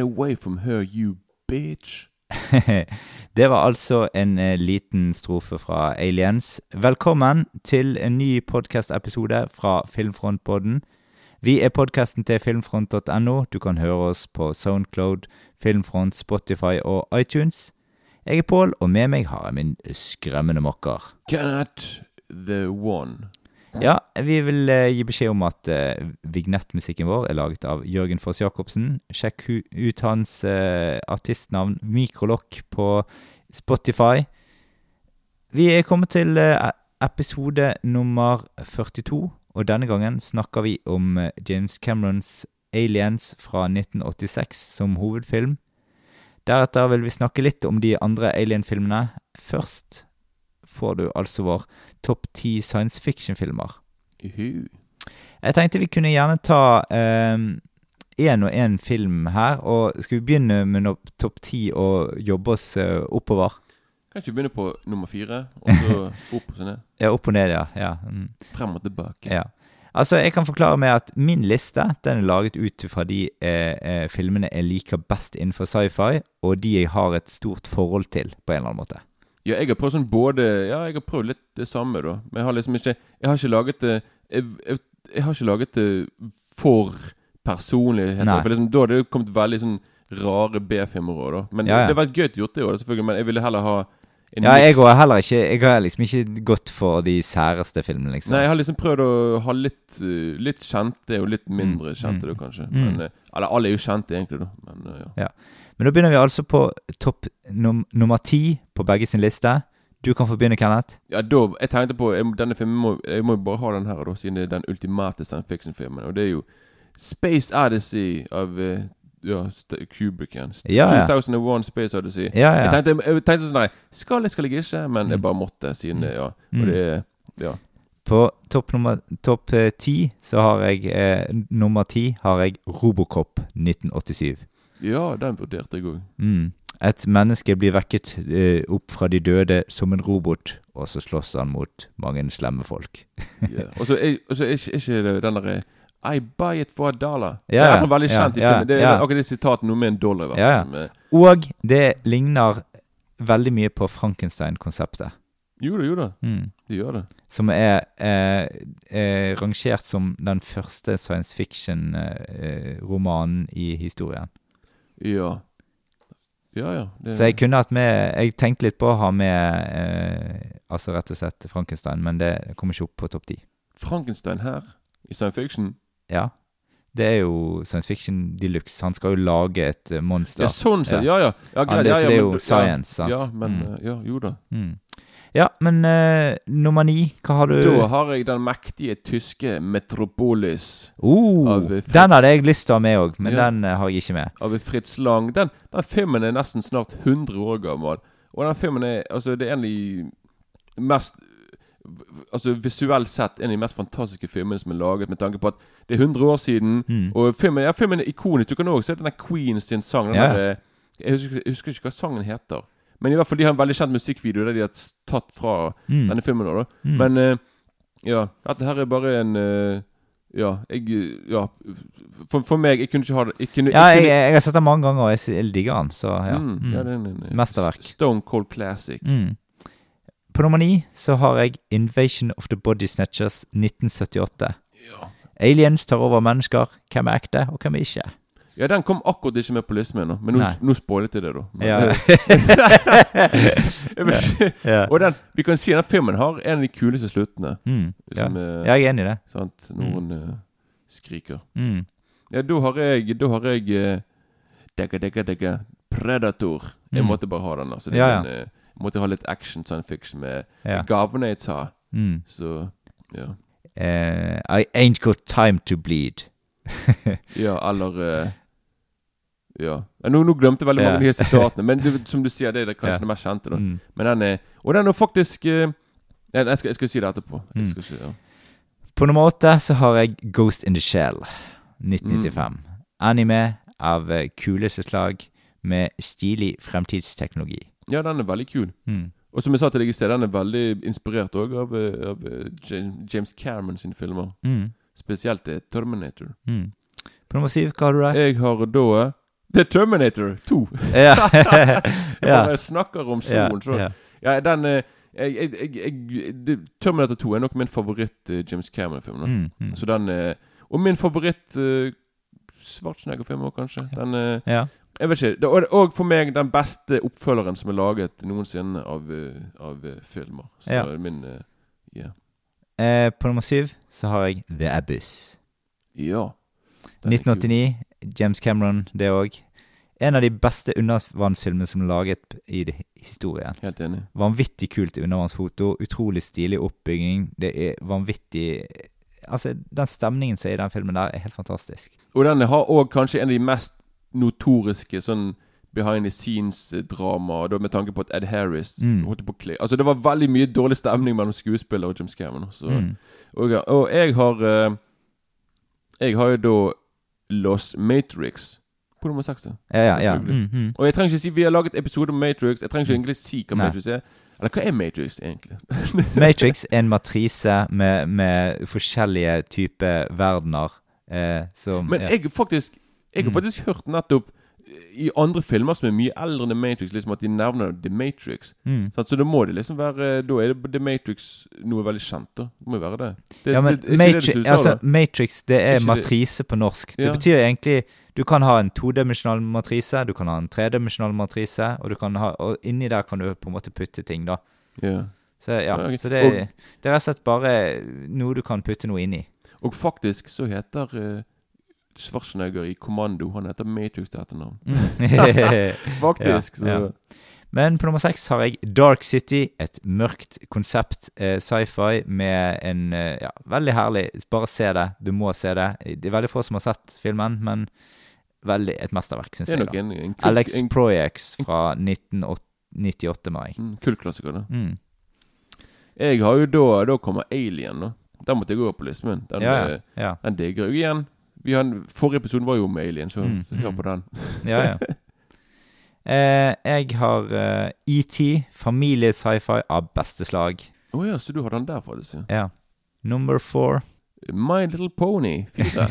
Get away from her, you bitch. det var altså en eh, liten strofe fra Aliens. Velkommen til en ny podkastepisode fra Filmfrontpodden. Vi er podkasten til filmfront.no. Du kan høre oss på Soundcloud, Filmfront, Spotify og iTunes. Jeg er Pål, og med meg har jeg min skremmende makker. Kenneth the One. Ja, vi vil eh, gi beskjed om at eh, vignettmusikken vår er laget av Jørgen Foss Jacobsen. Sjekk hu ut hans eh, artistnavn Mikrolokk på Spotify. Vi er kommet til eh, episode nummer 42, og denne gangen snakker vi om eh, James Camerons Aliens fra 1986 som hovedfilm. Deretter vil vi snakke litt om de andre Alien-filmene. Først får du altså vår topp ti science fiction-filmer. Uhu. Jeg tenkte vi kunne gjerne ta én og én film her. Og skal vi begynne med no topp ti og jobbe oss uh, oppover? Kan ikke vi begynne på nummer fire, og så opp og så ned? Ja, opp og ned, ja. ja. Mm. Frem og tilbake. Ja. Altså, Jeg kan forklare med at min liste den er laget ut fra de eh, eh, filmene jeg liker best innenfor sci-fi, og de jeg har et stort forhold til, på en eller annen måte. Ja, jeg har prøvd sånn både Ja, jeg har prøvd litt det samme, da. Men jeg har liksom ikke Jeg har ikke laget det Jeg, jeg, jeg har ikke laget det for personlighet. Nei. For liksom, da hadde det kommet veldig sånn rare B-filmer òg, da. Men Ja, ja. det har vært gøy gjort, det òg, selvfølgelig. Men jeg ville heller ha en Ja, jeg har heller ikke Jeg har liksom ikke gått for de særeste filmene, liksom. Nei, jeg har liksom prøvd å ha litt, eh, litt kjente og litt mindre Mm, kjente, mm, da, kanskje. mm. Men, eh, eller alle er jo kjente, egentlig, da. Men ja. ja. Men da begynner vi altså på topp num nummer ti på begge sin liste. Du kan få begynne, Kenneth. Ja, da, jeg tenkte på jeg, Denne filmen må, Jeg må jo bare ha den her, da siden det er den ultimate science fiction-filmen. Og det er jo Space Odyssey av eh, ja, Kubrick igjen. Ja, ja. 2001 Space Odyssey. Ja, Jeg ja. tenkte, jeg tenkte sånn Nei, skal jeg, skal jeg ikke? Men Mm. jeg bare måtte, siden det, ja. Mm. Og det er Ja. På topp nummer topp eh, ti så har jeg eh, Nummer ti har jeg Robocop 1987. Ja, den vurderte jeg òg. Mm. Et menneske blir vekket eh, opp fra de døde som en robot, og så slåss han mot mange slemme folk. Yeah. Og så er, er ikke, det den derre I buy it for a dollar. Yeah, det er noe veldig kjent kjent i filmen. Det er akkurat det sitatet noe med en dollar. hvert Og det ligner veldig mye på Frankenstein-konseptet. Jo da, jo da. Mm. Det gjør det. Som er eh, er, rangert som den første science fiction-romanen i historien. Ja. Ja, ja. Det, Så jeg kunne hatt med Jeg tenkte litt på å ha med eh, altså rett og slett Frankenstein, men det kommer ikke opp på topp ti. Frankenstein her, i science fiction Ja. Det er jo science fiction de luxe. Han skal jo lage et eh, monster. Ja, sånn sett. Ja, ja. ja, Ja, ja, ja, ja, ja, men jo du- science, sant? Ja, ja men Mm. eh, Ja, jo da. Mm. Ja, men uh, nummer ni, hva har du Da har jeg den mektige tyske Metropolis Uh. Den hadde jeg lyst til å ha med òg, men Ja. den uh, har jeg ikke med. av Fritz Lang. Den, den filmen er nesten snart 100 år gammel. Og den filmen er Altså, det er de mest Altså Visuelt sett en av de mest fantastiske filmene som er laget, med tanke på at det er 100 år siden. Mm. Og filmen, ja, filmen er ikonisk. Du kan også se denne Queen sin sang. Den Ja. der, eh, jeg, husker, jeg husker ikke hva sangen heter. Men i hvert fall de har en veldig kjent musikkvideo der de har tatt fra Mm. denne filmen. også, Da. Mm. Men uh, ja, dette her er bare en uh, Ja, jeg Ja. For, for meg, jeg kunne ikke ha det jeg kunne, Ja, jeg, kunne, jeg har sett den mange ganger, og jeg jeg digger den. Så ja. mm, Mm. ja det er en, en, en Mesterverk. Stone Cold Classic. Mm. På nummer ni så har jeg Invasion of the Body Snatchers 1978. Ja. Aliens tar over mennesker. Hvem er ekte, og hvem er ikke? Ja, den kom akkurat ikke med på listen min, men nå, Nei. nå spoilet jeg det, da. Men, Ja. jeg si- ja. og den, vi kan si den filmen har en av de kuleste sluttene. Mm. Som, ja. Jeg er enig i det. sant, noen eh, skriker. Mm. Ja, da har jeg Da har jeg uh, Degga, degga, degga Predator. Jeg Mm. måtte bare ha den. Altså, det Ja, ja. eh, jeg måtte ha litt action science fiction med Ja. gavene jeg tar. Mm. Så ja. Uh, I ain't got time to bleed. Ja, eller eh, Ja. Nå, nå glemte veldig mange av de sitatene, men du, som du sier, det er kanskje det mest kjente. da Mm. Men den er Og den er faktisk jeg, jeg, skal, jeg skal si det etterpå. Jeg Mm. skal si, ja. På nummer åtte så har jeg Ghost in the Shell 1995. Anime av eh, kuleste slag med stilig fremtidsteknologi. ja, den er veldig kul. Mm. Og som jeg sa til deg i sted, den er veldig inspirert også av, eh, av eh, James- Cameron sine filmer. Mm. Spesielt eh, Terminator. Mm. På nummer syv, hva har du der? Jeg har da Det er Terminator 2. Ja. ja. jeg snakker om solen. så ja. Den eh, jeg, jeg, jeg, det, Terminator 2 er nok min favoritt uh, James Cameron-film. Mm, mm. Så den uh, Og min favoritt uh, Schwarzenegger-film òg, kanskje. Den uh, ja. Jeg vet ikke. Det, og, for meg den beste oppfølgeren som er laget noensinne av, av filmer. Så Ja. min eh, Ja. Eh, på nummer syv så har jeg The Abyss. ja. Den er kul. 1989. James Cameron, det òg. En av de beste undervannsfilmene som er laget i historien. Helt enig. Vanvittig kult undervannsfoto. Utrolig stilig oppbygging. Det er vanvittig Altså, den stemningen som er i den filmen der, er helt fantastisk. Og den har òg kanskje en av de mest notoriske sånn behind the scenes-drama, da med tanke på at Ed Harris Mm. holdt på å Altså, det var veldig mye dårlig stemning mellom skuespiller og James Cameron. Så. Mm. Og, og jeg har eh, Jeg har jo da Los Matrix på nummer seks. det? Ja, ja, ja. Mm, mm. Og jeg trenger ikke si Vi har laget episode om Matrix. Jeg trenger ikke egentlig si hva Nei. Matrix er. Eller hva er Matrix egentlig? Matrix er en matrise med, med forskjellige typer verdener. Eh, som Men ja. jeg faktisk Jeg har Mm. faktisk hørt nettopp i andre filmer som er mye eldre enn The Matrix, liksom at de nevner The Matrix. mm. Så da må det liksom være Da er det The Matrix noe veldig kjent, da. Det må jo være det. det Ja, men det, er Matrix, det sa, altså. Matrix, det er det- matrise på norsk. Det Ja. betyr egentlig Du kan ha en todimensjonal matrise, du kan ha en tredimensjonal matrise, og, du kan ha, og inni der kan du på en måte putte ting, da. Ja. Så ja, så det, Og- er- det er rett og slett bare noe du kan putte noe inn i. Og faktisk så heter uh, Schwarzenegger i Kommando Han heter Matrix til etternavn. Mm. Faktisk. Ja, ja. Men på nummer seks har jeg Dark City, et mørkt konsept eh, sci-fi med en eh, ja, veldig herlig Bare se det. Du må se det. Det er veldig få som har sett filmen, men veldig et mesterverk, syns Det jeg. en, en, kult, Alex en, Proyax fra 1998 med meg. en kultklassiker. Mm. Jeg har jo da Da kommer Alien, da. Den måtte jeg gå på listen min. Den, Ja, eh, ja. ja. den digger jeg igjen. Vi har en, forrige episode var jo om Alien, så, Mm, så hør på den. ja, ja. Eh, jeg har eh, ET, familie-sci-fi av beste slag. Å ja, så du har den der, faktisk. ja. Ja. Number four. My Little Pony 4.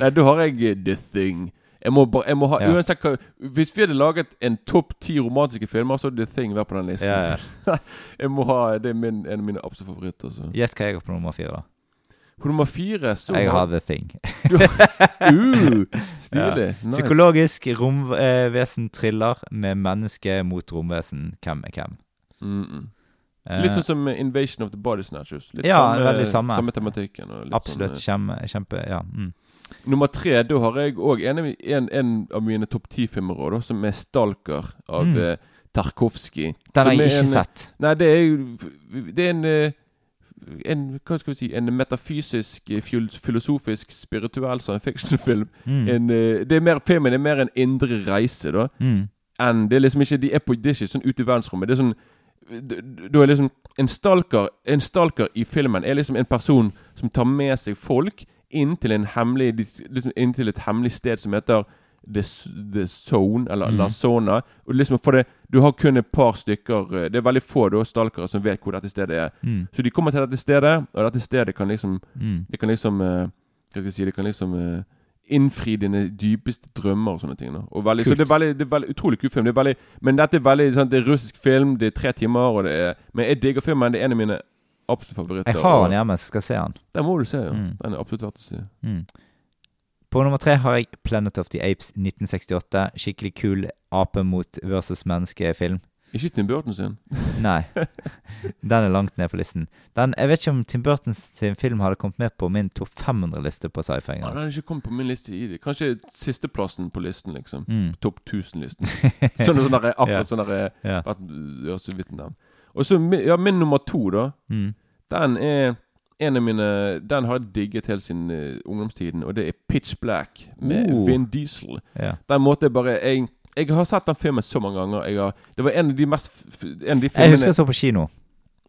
Nei, da har jeg eh, The Thing. Jeg må, bare, jeg må ha, Ja. uansett hva Hvis vi hadde laget en topp ti romantiske filmer, så hadde The Thing vært på den listen. ja, ja. Jeg må ha, Det er min, en av mine absolutte favoritter. Gjett hva jeg har på nummer fire, da. På nummer fire så Jeg har The Thing. uh, Stilig. Nice. Psykologisk romvesen-thriller med menneske mot romvesen. Hvem er hvem? Mm -mm. Eh, Litt sånn som eh, Invasion of the Body Snatchers. Litt Ja, samme, veldig samme. samme tematikken. absolutt. Sånn, Kjempe, kjempe Ja. Mm. eh. Nummer tre, da har jeg òg en, en, en av mine topp ti-filmer som er 'Stalker' av Mm. eh, Tarkovskij. Den har jeg ikke en- sett. Nei, det er jo Det er en eh, en, hva skal vi si, en metafysisk, eh, filosofisk, spirituell science fiction-film. Mm. En, eh, det er mer, filmen er mer en indre reise, da. Mm. enn Det er liksom ikke De er på, det er ikke sånn ute i verdensrommet. Det er sånn du Da er liksom En stalker En stalker i filmen er liksom en person som tar med seg folk inn til en hemmelig liksom Inn til et hemmelig sted som heter The, the Zone, eller mm. La Zona. Og liksom for det Du har kun et par stykker eh, Det er veldig få da stalkere som vet hvor dette stedet er. Mm. Så de kommer til dette stedet, og dette stedet kan liksom Mm. Det kan liksom uh, Hva skal jeg si Det kan liksom uh, innfri dine dypeste drømmer og sånne ting. Og veldig, så det er veldig, det er veldig utrolig kul film. Det er veldig, men dette er veldig sant, Det er russisk film, det er tre timer, og det er Men jeg digger filmen. Det er en av mine absolutt favoritter. Jeg har den hjemme, skal se den. Den må du se, ja. Mm. Den er absolutt verdt å se. Mm. På nummer tre har jeg Planet of the Apes 1968. Skikkelig kul ape mot versus menneske-film. Ikke Tim Burton sin. Nei. Den er langt ned på listen. Den, jeg vet ikke om Tim Burtons sin film hadde kommet med på min topp 500-liste på sci-fi. Ja, den har ikke kommet på min liste i det. Kanskje sisteplassen på listen, liksom. Mm. Topp 1000-listen. Sånn der, akkurat sånn der Ja. Ja, så vidt den. Og så ja, min nummer to, da. Mm. Den er en av mine Den har jeg digget helt siden uh, ungdomstiden, og det er Pitch Black med uh. Vin Diesel. Ja. Den måte jeg bare jeg, jeg har sett den filmen så mange ganger. Har, det var en av de mest En av de Jeg husker jeg så på kino.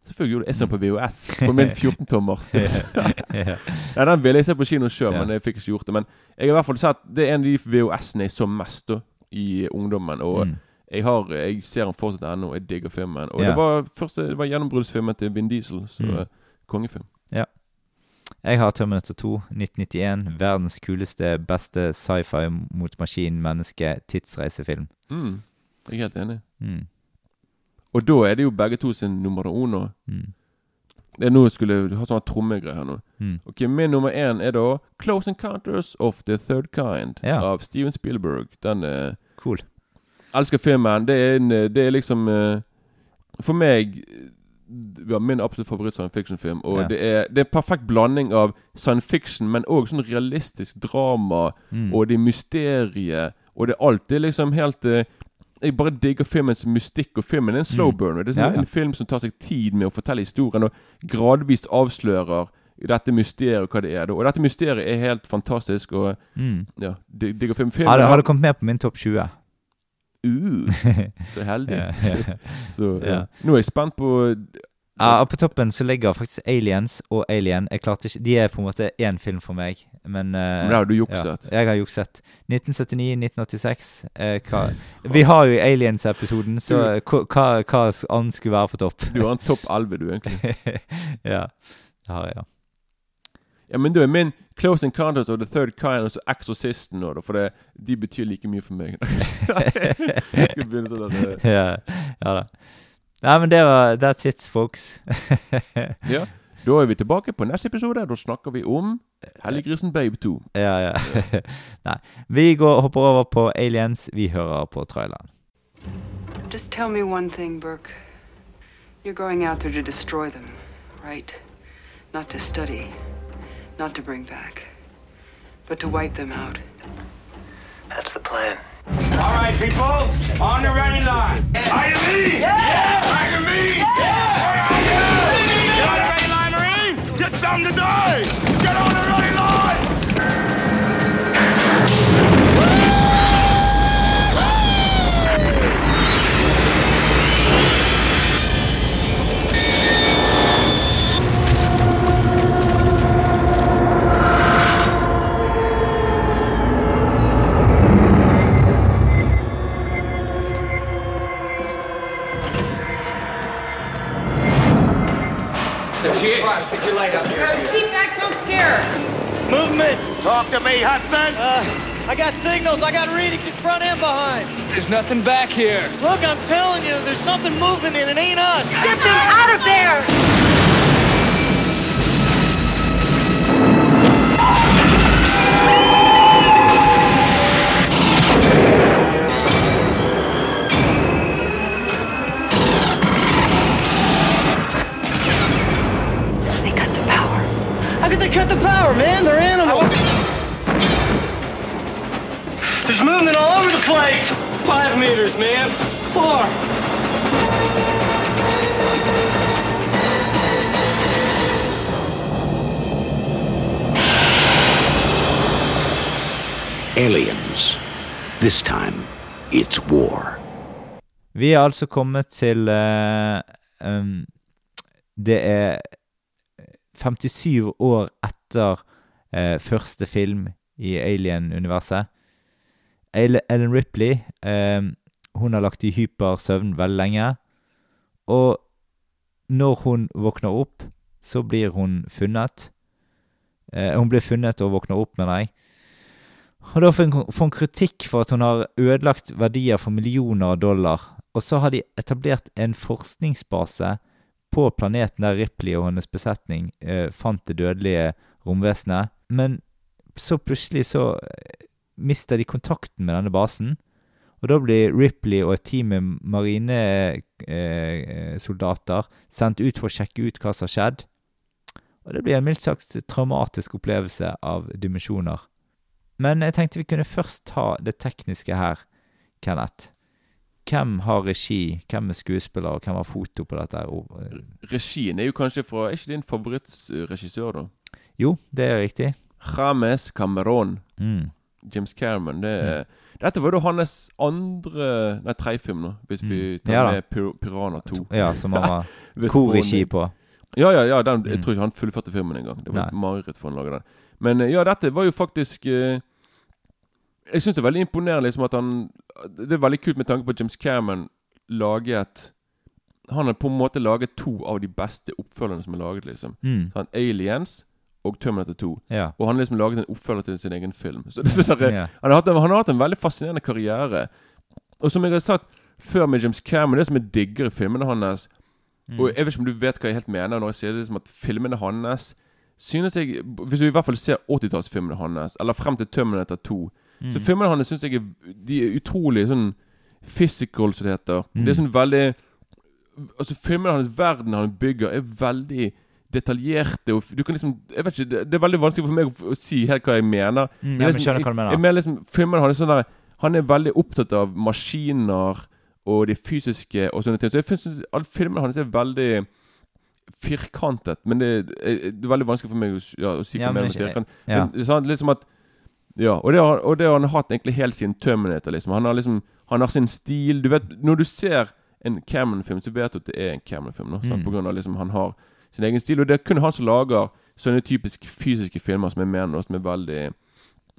Selvfølgelig gjorde jeg så på VHS på min 14-tommers. ja. ja, den ville jeg se på kino sjøl, men jeg fikk ikke gjort det. Men jeg har i hvert fall sett Det er en av de VHS-ene jeg så mest da i ungdommen. Og Mm. jeg, har, jeg ser den fortsatt ennå. Jeg digger filmen. Og Ja. det var første Det var gjennombruddsfilmen til Vin Diesel. Så Mm. eh, kongefilm. Jeg har Terminator 2, 1991. Verdens kuleste, beste sci-fi mot maskin, menneske, tidsreisefilm. Mm. Jeg er helt enig. Mm. Og da er det jo begge to sin nummer uno. Mm. Det er nå jeg skulle ha sånne trommegreier nå. Mm. Ok, Min nummer én er da Close Encounters of the Third Kind Ja. av Steven Spielberg. Den er Cool. elsker filmen. Det er, en, eh, det er liksom eh, For meg eh, ja, min absolutt favoritt science fiction-film. Og Ja. det, er, det er en perfekt blanding av science fiction, men òg sånn realistisk drama. Mm. Og det er mysteriet, og det er alt. Det er liksom helt eh, Jeg bare digger filmens mystikk, og filmen er en slow Mm. burner. Det er sånn ja. en film som tar seg tid med å fortelle historien, og gradvis avslører dette mysteriet og hva det er. Og dette mysteriet er helt fantastisk, og Mm. ja, digger film. Filmen Har har- det kommet med på min topp 20? Uh, så heldig. Ja. Så ja. Nå er jeg spent på Ja, på toppen så ligger faktisk Aliens og Alien. Jeg klarte ikke, De er på en måte én film for meg, men uh, Men har du jukset. Ja, jeg har jukset. 1979, 1986 uh, hva, Vi har jo Aliens-episoden, så hva, hva annet skulle være på topp? Du har en topp 11, du, egentlig. ja, det har jeg, ja. Ja, Men da er min Close Encounters of the Third Kind og så Exorcisten nå, da. For det, de betyr like mye for meg. jeg skal begynne sånn at det... ja, ja da. Nei, men det var That's it, folks. Ja. Da er vi tilbake på neste episode. Da snakker vi om Helliggrisen Babe 2. ja, ja. Nei. Vi går, hopper over på Aliens. Vi hører på traileren. Just tell me one thing, Burke. You're going out there to destroy them, right? Not to study, not to bring back, but to wipe them out. That's the plan. All right, people, on the ready line. Are you me? Yeah! Are you me? Yeah! Are you? Get on the ready line, Marine! Get something to die! Get on the ready line! Keep back, don't scare. Movement! Talk to me, Hudson! Uh, I got signals. I got readings in front and behind. There's nothing back here. Look, I'm telling you, there's something moving and it ain't us. Get them out of there. Cut the power, man? They're animals. There's movement all over the place. Five meters, man. Four. Aliens. This time, it's war. Vi er altså kommet til eh, em, Det er 57 år etter eh, første film i Alien-universet. Ellen Ripley eh, hun har lagt i hypersøvn veldig lenge. Og når hun våkner opp, så blir hun funnet. Eh, hun blir funnet og våkner opp, mener jeg. Og da får hun, kritikk for at hun har ødelagt verdier for millioner av dollar. Og så har de etablert en forskningsbase på planeten der Ripley og hennes besetning eh, fant det dødelige romvesenet. Men så plutselig så eh, mister de kontakten med denne basen. Og da blir Ripley og et team med marinesoldater sendt ut for å sjekke ut hva som har skjedd. Og det blir en mildt sagt traumatisk opplevelse av dimensjoner. Men jeg tenkte vi kunne først ta det tekniske her, Kenneth. Hvem har regi, hvem er skuespiller, og hvem har foto på dette? Og, eh, Regien er jo kanskje fra Er ikke din favorittregissør, da? Jo, det er riktig. James Cameron. Mm. James Cameron. Det er, Dette var da hans andre Nei, tredje film, nå, hvis vi tar Mm. Ja med Pir Piranha 2. Ja, som han var korregi på. Ja, ja, ja den, jeg Mm. tror ikke han fullførte filmen engang. Det var et mareritt for han å lage den. Men eh, ja, dette var jo faktisk eh, Jeg syns det er veldig imponerende liksom at han Det er veldig kult med tanke på at James Cameron laget Han har på en måte laget to av de beste oppfølgerne som er laget, liksom. Mm. Sånn, Aliens og Terminator 2. Ja. Og han har liksom laget en oppfølger til sin egen film. Så det, er sånn der, Ja. han, har hatt en, han har hatt en veldig fascinerende karriere. Og som jeg har sagt før med James Cameron, det som jeg digger i filmene hans Mm. Og jeg vet ikke om du vet hva jeg helt mener når jeg sier det, liksom at filmene hans Synes jeg Hvis du i hvert fall ser 80-tallsfilmene hans, eller frem til Terminator 2 Mm. Så filmene hans syns jeg er, de er utrolig sånn physical, som det heter. Mm. Det er sånn veldig Altså Filmene hans, verden han bygger, er veldig detaljerte. Og du kan liksom Jeg vet ikke, det, det er veldig vanskelig for meg å, å si helt hva jeg mener. Mm, Men ja, liksom, skjønner hva du mener. Jeg, jeg mener liksom Filmene hans er sånn der Han er veldig opptatt av maskiner og det fysiske og sånne ting. Så jeg synes alle filmene hans er veldig firkantet. Men det, er- det er veldig vanskelig for meg å, ja, å si hva Ja, jeg mener med firkant. ja. Men det er sant, litt som at Ja, og det, har, og det har han hatt egentlig helt siden Terminator. liksom Han har liksom Han har sin stil. Du vet, Når du ser en Cameron-film, så vet du at det er en Cameron-film. Mm. På grunn av liksom han har sin egen stil. Og det er kun han som lager sånne typisk fysiske filmer som er mener, og som er veldig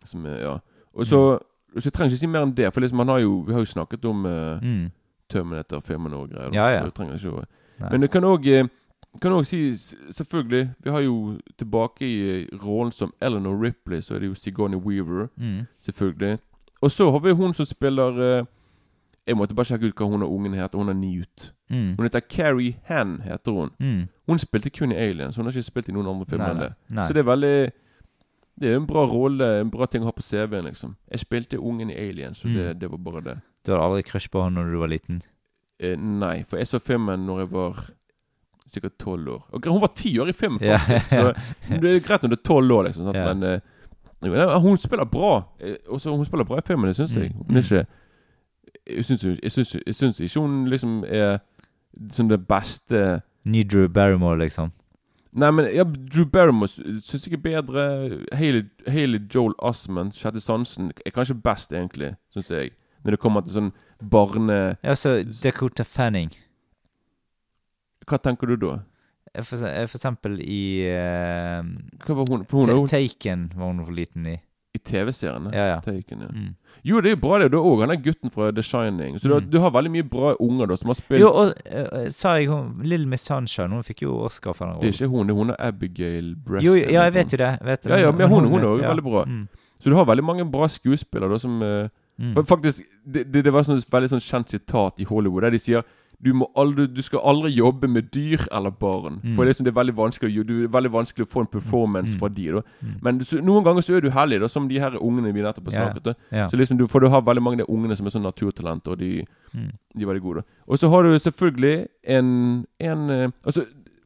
som er, Ja. Og så Så jeg trenger ikke si mer enn det, for liksom han har jo Vi har jo snakket om uh, Mm. Terminator-filmen og greier. Ja, ja. Så jeg trenger ikke å. Men det kan òg kan også si Selvfølgelig, vi har jo tilbake i eh, rollen som Eleanor Ripley, så er det jo Sigourney Weaver. Mm. Selvfølgelig. Og så har vi hun som spiller eh, Jeg måtte bare sjekke ut hva hun og ungen heter. Hun er Newt. Mm. Hun heter Carrie Han, heter hun. Mm. Hun spilte kun i Aliens. Hun har ikke spilt i noen andre filmer enn det. Nei. Så det er veldig Det er en bra rolle, en bra ting å ha på CV-en, liksom. Jeg spilte ungen i Aliens, så det, Mm. det var bare det. Du hadde aldri crush på han når du var liten? Eh, nei, for jeg så filmen når jeg var sikkert tolv år. Og hun var ti år i filmen, faktisk. ja. Så det er greit når du er tolv år, liksom. Ja. Men uh, hun spiller bra. Eh, Også, hun spiller bra i filmen, det syns jeg. Mm. Hun er ikke Jeg syns, jeg, syns, jeg syns ikke hun liksom er sånn det beste Ny Drew Barrymore, liksom? Nei, men ja, Drew Barrymore syns jeg er bedre. Haley, Haley Joel Osment, Sjette sansen, er kanskje best, egentlig, syns jeg. Når det kommer til sånn barne... Ja, så Dakota Fanning. Hva tenker du da? For, for eksempel i uh, Hva var hun? For hun er Taken var hun for liten i. i TV-seriene. Ja, ja. Taken, ja. Mm. Jo, det er bra, det. Du er òg han gutten fra The Shining. Så du, har, Mm. du har veldig mye bra unger da som har spilt Jo, og uh, sa jeg hun Little Miss Sunshine, hun fikk jo Oscar for den Det er ikke hun, det er hun er Abigail Breast. Jo, ja, jeg vet jo det. Vet, Ja, ja, men hun- hun er ja. veldig bra. Mm. Så du har veldig mange bra skuespillere da som uh. Faktisk, det, det, det var sånn veldig sånn kjent sitat i Hollywood der de sier du, må aldri, du skal aldri jobbe med dyr eller barn. Mm. For liksom det er veldig vanskelig du, det er veldig vanskelig å få en performance Mm. fra de da Mm. Men så, noen ganger så er du heldig, da som de her ungene vi nettopp har snakket om. yeah. Så liksom du, For du har veldig mange av de ungene som er sånn naturtalenter, og de, Mm. de er veldig gode. da. Og så har du selvfølgelig en, en eh, Altså,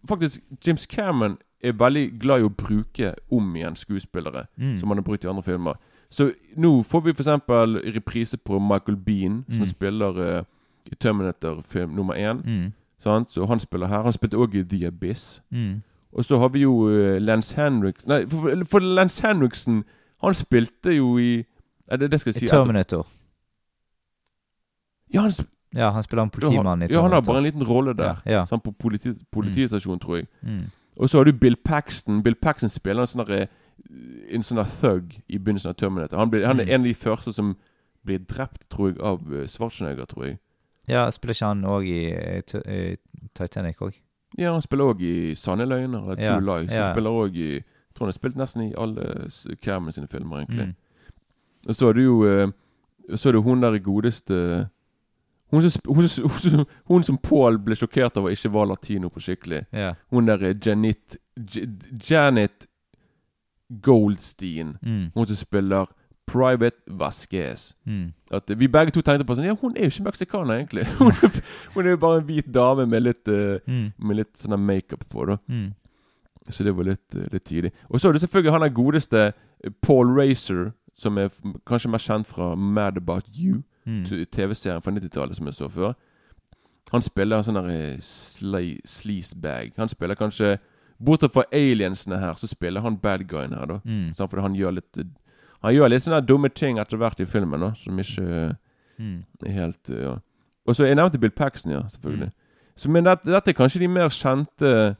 faktisk, James Cameron er veldig glad i å bruke om igjen skuespillere Mm. som han har brukt i andre filmer. Så nå får vi f.eks. reprise på Michael Bean, som Mm. spiller eh, Terminator-film nummer én. Mm. Sant? Så han spiller her. Han spilte òg i The Abyss. Mm. Og så har vi jo eh, Lance Henrik Nei, for, for Lance Henriksen Han spilte jo i Er det, det skal jeg si I Terminator. Ja, han, sp- Ja, han spiller en politimann ja, han har bare en liten rolle der. Ja, ja. Sånn på politi, politistasjonen, tror jeg. Mm. Og så har du Bill Paxton. Bill Paxton spiller en sånn En sånn thug i begynnelsen av Terminator. Han, blir, han er Mm. en av de første som blir drept, tror jeg, av eh, Schwarzenegger, tror jeg. Ja, spiller ikke han òg i, eh, i Titanic òg? Ja, han spiller òg i Sanne løgner, eller Ja, True Lies. ja. Han spiller også i Jeg tror han har spilt nesten i alle Cameron sine filmer, egentlig. Mm. Så er det jo eh, Så er det hun der godeste hun som, hun, som, hun, som, Paul ble sjokkert over ikke var latino på skikkelig. Ja. Hun der eh, Janet J- Janet Goldstein. Mm. Hun som spiller Private Vasquez. Mm. At Vi begge to tenkte på sånn Ja, hun er jo ikke meksikaner, egentlig. Hun er, jo bare en hvit dame med litt uh, Mm. Med litt sånn makeup på, da. Mm. Så det var litt, uh, litt tidlig. Og så er det selvfølgelig han der godeste eh, Paul Racer, som er kanskje mer kjent fra Mad About You. Mm. TV-serien fra 90-tallet som jeg så før. Han spiller sånn der sleazebag. Han spiller kanskje Bortsett fra aliensene her, så spiller han bad guyen her, da. Mm. Sånn, Fordi han gjør litt Han gjør litt sånne dumme ting etter hvert i filmen, da, som ikke eh, Mm. er helt eh, ja. Og så Jeg nevnte Bill Paxton, ja, selvfølgelig. Mm. Så, men dette, dette er kanskje de mer kjente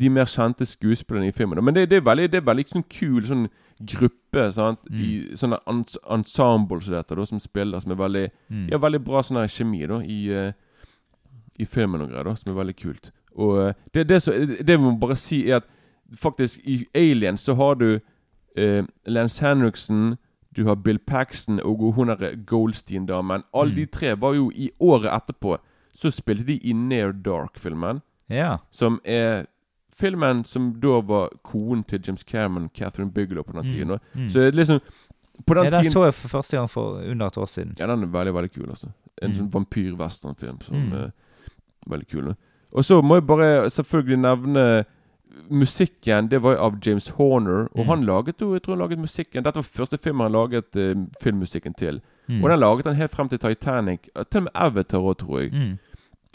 De mer kjente skuespillerne i filmen. da. Men det, det er veldig Det er veldig sånn kul sånn gruppe sant? Mm. i sånne ens ensemble som dette, da, som spiller, som er veldig Mm. De har veldig bra sånn her kjemi da i, eh, i filmen og greier, da, som er veldig kult. Og eh, det, det, så, det vi må bare si, er at Faktisk, i Alien så har du eh, Lance Henriksen, du har Bill Paxton og hun derre Goldstein-damen. Alle Mm. de tre var jo i året etterpå Så spilte de i Near Dark-filmen. Ja. Som er filmen som da var konen til James Cameron, Catherine Bigelow, på den Mm. tiden. Mm. Så liksom På den ja, den tiden så jeg for første gang for under et år siden. Ja, den er veldig, veldig kul, altså. En Mm. sånn vampyr-westernfilm som Mm. er veldig kul. Og så må jeg bare selvfølgelig nevne Musikken det var av James Horner, og Mm. han laget jo jeg tror han laget musikken Dette var første film han laget uh, filmmusikken til. Mm. Og den laget han helt frem til Titanic. Til og med Avatar òg, tror jeg. Mm.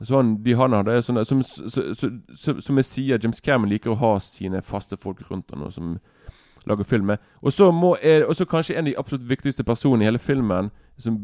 Så han, de han hadde sånne, som, så, så, så, som jeg sier, James Cameron liker å ha sine faste folk rundt han og som lager film med. Og så må og så kanskje en av de absolutt viktigste personene i hele filmen som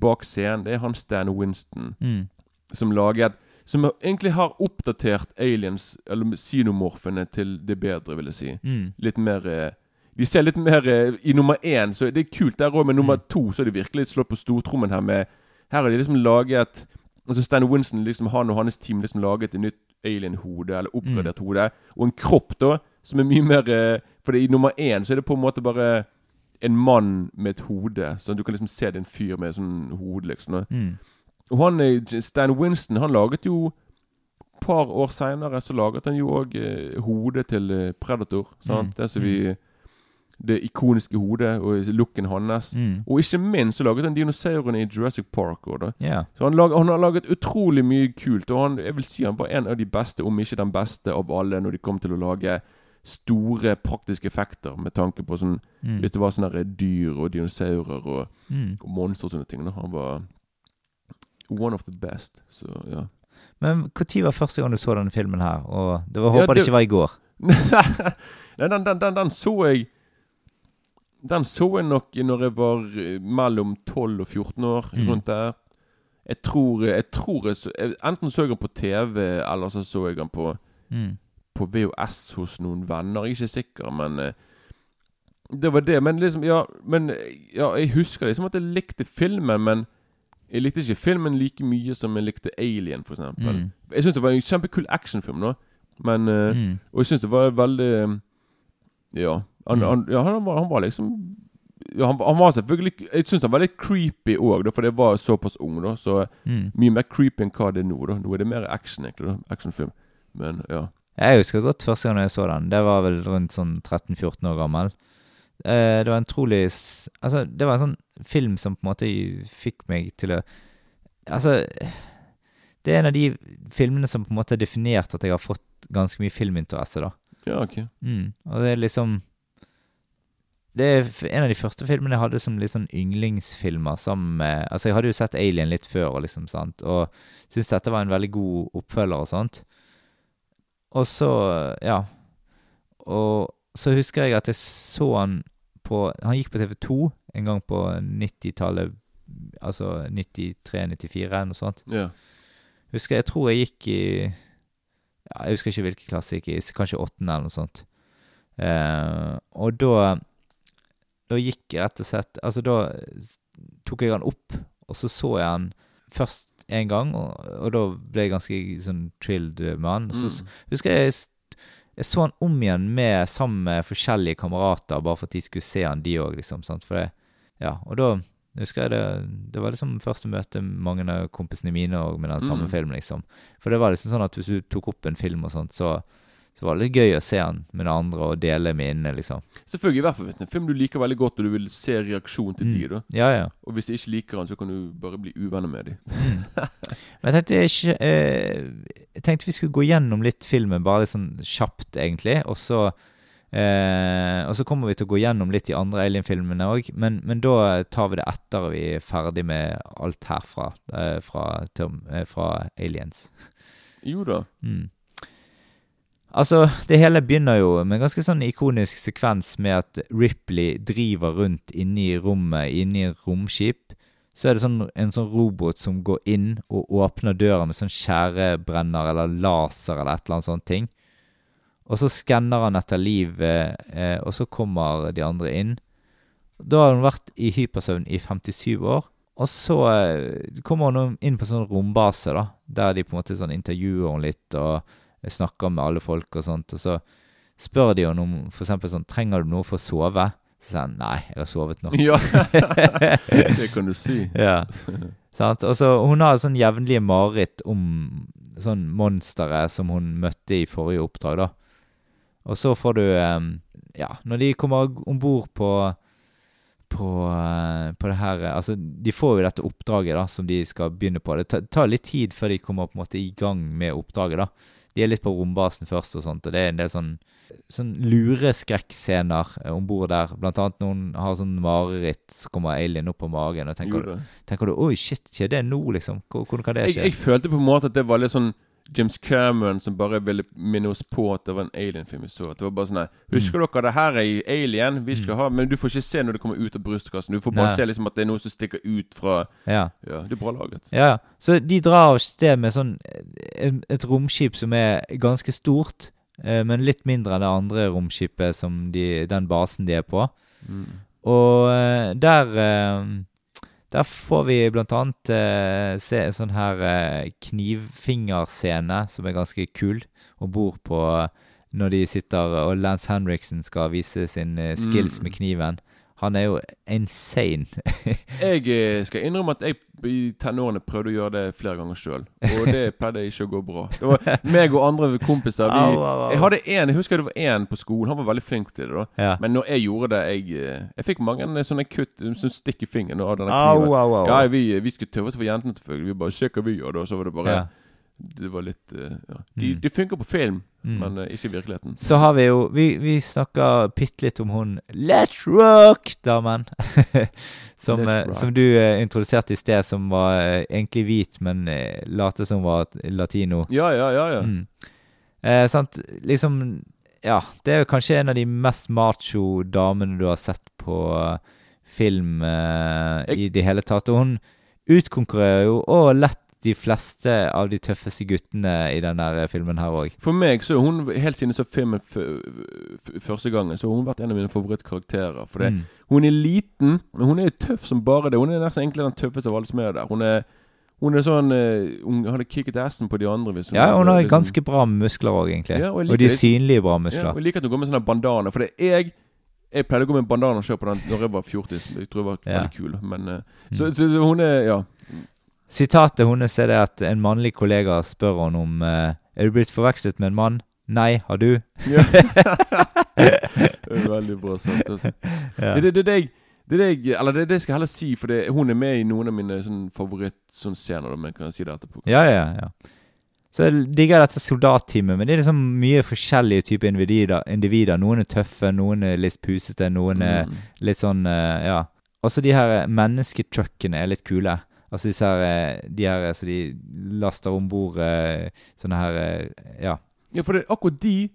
bak scenen, det er han Stan Winston. Mm. Som laget Som egentlig har oppdatert aliens, eller xenomorfene, til det bedre, vil jeg si. Mm. Litt mer eh, De ser litt mer eh, I nummer én så det er kult der òg, men nummer Mm. to så er de virkelig slått på stortrommen her med Her har de liksom laget Altså Stan Winston, liksom han og hans team liksom laget et nytt alien-hode, eller oppgradert hode, og en kropp, da, som er mye mer eh, For i nummer én så er det på en måte bare en mann med et hode. Så du kan liksom se det er en fyr med sånn hode, liksom. Mm. Og han, Stan Winston han laget jo Et par år seinere så laget han jo òg eh, hodet til eh, Predator. Sant? Mm. Det som vi Det ikoniske hodet og looken hans. Mm. Og ikke minst så laget han dinosaurene i Jurassic Park da. Ja. Så han, lag, han har laget utrolig mye kult. Og han, jeg vil si han var en av de beste, om ikke den beste, av alle når de kom til å lage store praktiske effekter med tanke på sånn Mm. Hvis det var sånne dyr og dinosaurer og, Mm. og monstre og sånne ting. Da. Han var one of the best. Så ja. Men når var første gang du så denne filmen her? Og det var, Ja, håper det det- ikke var i går. Nei, den, den, den, den så jeg Den så jeg nok når jeg var eh, mellom 12 og 14 år. Mm. Rundt der. Jeg tror jeg, tror jeg så, jeg, Enten så jeg den på TV, eller så så jeg den på, Mm. på VHS hos noen venner. Jeg er ikke sikker, men eh, Det var det. Men liksom, ja, men, eh, ja Jeg husker liksom at jeg likte filmen, men jeg likte ikke filmen like mye som jeg likte Alien, eksempel. Mm. Jeg syns det var en kjempekul actionfilm, da. Men uh, Mm. og jeg syns det var veldig um, Ja. Han, Mm. han, ja, han, var, han var liksom ja, han, han var selvfølgelig Jeg syns han var litt creepy òg, for jeg var såpass ung. da Så Mm. mye mer creepy enn hva det er nå. da Nå er det mer action, egentlig. da Actionfilm. Men ja. Jeg husker godt første gang jeg så den. Det var vel rundt sånn 13-14 år gammel. Eh, det var en trolig Altså, det var en sånn film som på en måte fikk meg til å Altså Det er en av de filmene som på en måte har definert at jeg har fått ganske mye filminteresse, da. Ja, ok. Mm. Og det er liksom Det er en av de første filmene jeg hadde som litt sånn yndlingsfilmer sammen med Altså, jeg hadde jo sett Alien litt før, og liksom, sant, og syntes dette var en veldig god oppfølger og sånt. Og så, ja Og så husker jeg at jeg så han på Han gikk på TV2 en gang på 90-tallet, altså 93-94, eller noe sånt. Ja. Husker Jeg tror jeg gikk i ja, Jeg husker ikke hvilken klasse jeg gikk i, kanskje åttende eller noe sånt. Eh, og da Da gikk jeg rett og slett Altså, da tok jeg han opp, og så så jeg han først en gang, og, og da ble jeg ganske sånn thrilled med han. Så Mm. husker jeg jeg så han om igjen med, sammen med forskjellige kamerater, bare for at de skulle se han, de òg, liksom. Sant? For det, ja, og da husker jeg det Det var liksom første møte mange av kompisene mine òg med den samme Mm. filmen, liksom. For det var liksom sånn at hvis du tok opp en film og sånt, så, så var det litt gøy å se han med andre og dele minnene, liksom. Selvfølgelig, i hvert fall hvis det er en film du liker veldig godt, og du vil se reaksjonen til Mm. de, da. Ja, ja. Og hvis du ikke liker han, så kan du bare bli uvenner med dem. Men jeg tenkte, ikke, eh, jeg tenkte vi skulle gå gjennom litt filmen, bare litt sånn kjapt, egentlig. Og så, eh, og så kommer vi til å gå gjennom litt de andre Alien-filmene òg. Men, men da tar vi det etter vi er ferdig med alt herfra, eh, fra, til, eh, fra Aliens. Jo da. Mm. Altså, det hele begynner jo med en ganske sånn ikonisk sekvens med at Ripley driver rundt inne i rommet, inne i et romskip. Så er det sånn, en sånn robot som går inn og åpner døra med sånn skjærebrenner eller laser eller et eller annet sånt ting. Og så skanner han etter liv, eh, og så kommer de andre inn. Da har hun vært i hypersøvn i 57 år. Og så eh, kommer hun inn på sånn rombase, da, der de på en måte sånn intervjuer henne litt og snakker med alle folk og sånt. Og så spør de jo om for eksempel sånn Trenger du noe for å sove? Så sier han nei, jeg har sovet nok. Ja, det kan du si. Ja. Sant? Og så Hun har sånn jevnlige mareritt om sånn monstre som hun møtte i forrige oppdrag, da. Og så får du em, Ja, når de kommer om bord på på, eh, på det her Altså, de får jo dette oppdraget da som de skal begynne på. Det tar litt tid før de kommer på en måte i gang med oppdraget, da. De er litt på rombasen først og sånt, og det er en del sånn Sånn lureskrekkscener eh, om bord der. Blant annet noen har sånn mareritt, så kommer alien opp på magen, og tenker, tenker du Oi, shit, skjer det nå, liksom? Hvordan kan det Jeg, skje? jeg følte på en måte at det var litt sånn James Cameron som bare ville minne oss på at det var en alien-film vi så. At det var bare sånn her Husker Mm. dere det her er i Alien? Vi skal ha Men du får ikke se når det kommer ut av brystkassen. Du får bare Nei. se liksom at det er noe som stikker ut fra Ja. Ja, det er bra laget. Ja, så de drar av sted med sånn eh, et romskip som er ganske stort, eh, men litt mindre enn det andre romskipet som de, den basen de er på. Mm. Og eh, der Der får vi blant annet eh, se en sånn her eh, knivfingerscene som er ganske kul, om bord på når de sitter og Lance Henriksen skal vise sin eh, skills Mm. med kniven. Han er jo insane. Jeg eh, skal innrømme at jeg i tenårene prøvde å gjøre det flere ganger sjøl. Og det pleide ikke å gå bra. Det var meg og andre kompiser. Vi, jeg hadde en, jeg husker det var én på skolen. Han var veldig flink til det. da ja. Men når jeg gjorde det Jeg, eh, jeg fikk mange eh, sånne kutt Sånn stikk i fingeren av denne kniven. Ja, vi, vi skulle tøve oss for jentene, selvfølgelig. Vi bare Se hva vi gjør, da. Så var det bare Ja. Det var litt eh, ja. de, Mm. de funker på film, Mm. men uh, ikke i virkeligheten. Så har vi jo Vi, vi snakker bitte litt om hun Let's Rock-damen. som, eh, rock. som du uh, introduserte i sted, som var uh, egentlig hvit, men uh, late som var latino. Ja, ja, ja. ja. Mm. Eh, sant? Liksom Ja, det er jo kanskje en av de mest macho damene du har sett på film Jeg- i det hele tatt. Og hun utkonkurrerer jo og lett de fleste av de tøffeste guttene i denne filmen her òg. For meg så er hun helt siden jeg så filmen første gangen, så har hun vært en av mine favorittkarakterer. For det, Mm. hun er liten, men hun er jo tøff som bare det. Hun er nesten egentlig den tøffeste av alle som er der. Hun er hun er sånn eh, Hun hadde kicket assen på de andre. Hvis Ja, hun har liksom- ganske bra muskler òg, egentlig. Ja, og og de er synlige bra Ja, muskler. og jeg liker at hun går med sånne bandana. For det er jeg Jeg pleide å gå med bandana sjøl på den Når jeg var fjortis. Jeg tror jeg var Ja. veldig kul. Men eh, så, så, så hun er Ja. Sitatet hennes er det at en mannlig kollega spør henne om eh, Er du blitt forvekslet med en mann. Nei, har du? ja. det er veldig bra sagt. Altså. Ja. Det, det, det, det, jeg, det, det jeg Eller det det jeg skal heller si, for hun er med i noen av mine sånn favorittscener. Sånn, men jeg si det etterpå. Ja, ja, ja. Så jeg digger dette soldatteamet, men det er liksom mye forskjellige typer individer. individer. Noen er tøffe, noen er litt pusete, noen er Mm. litt sånn eh, Ja. Også de her mennesketruckene er litt kule. Altså disse her eh, De her så de laster om bord eh, sånne her eh, Ja. Ja, for det er akkurat de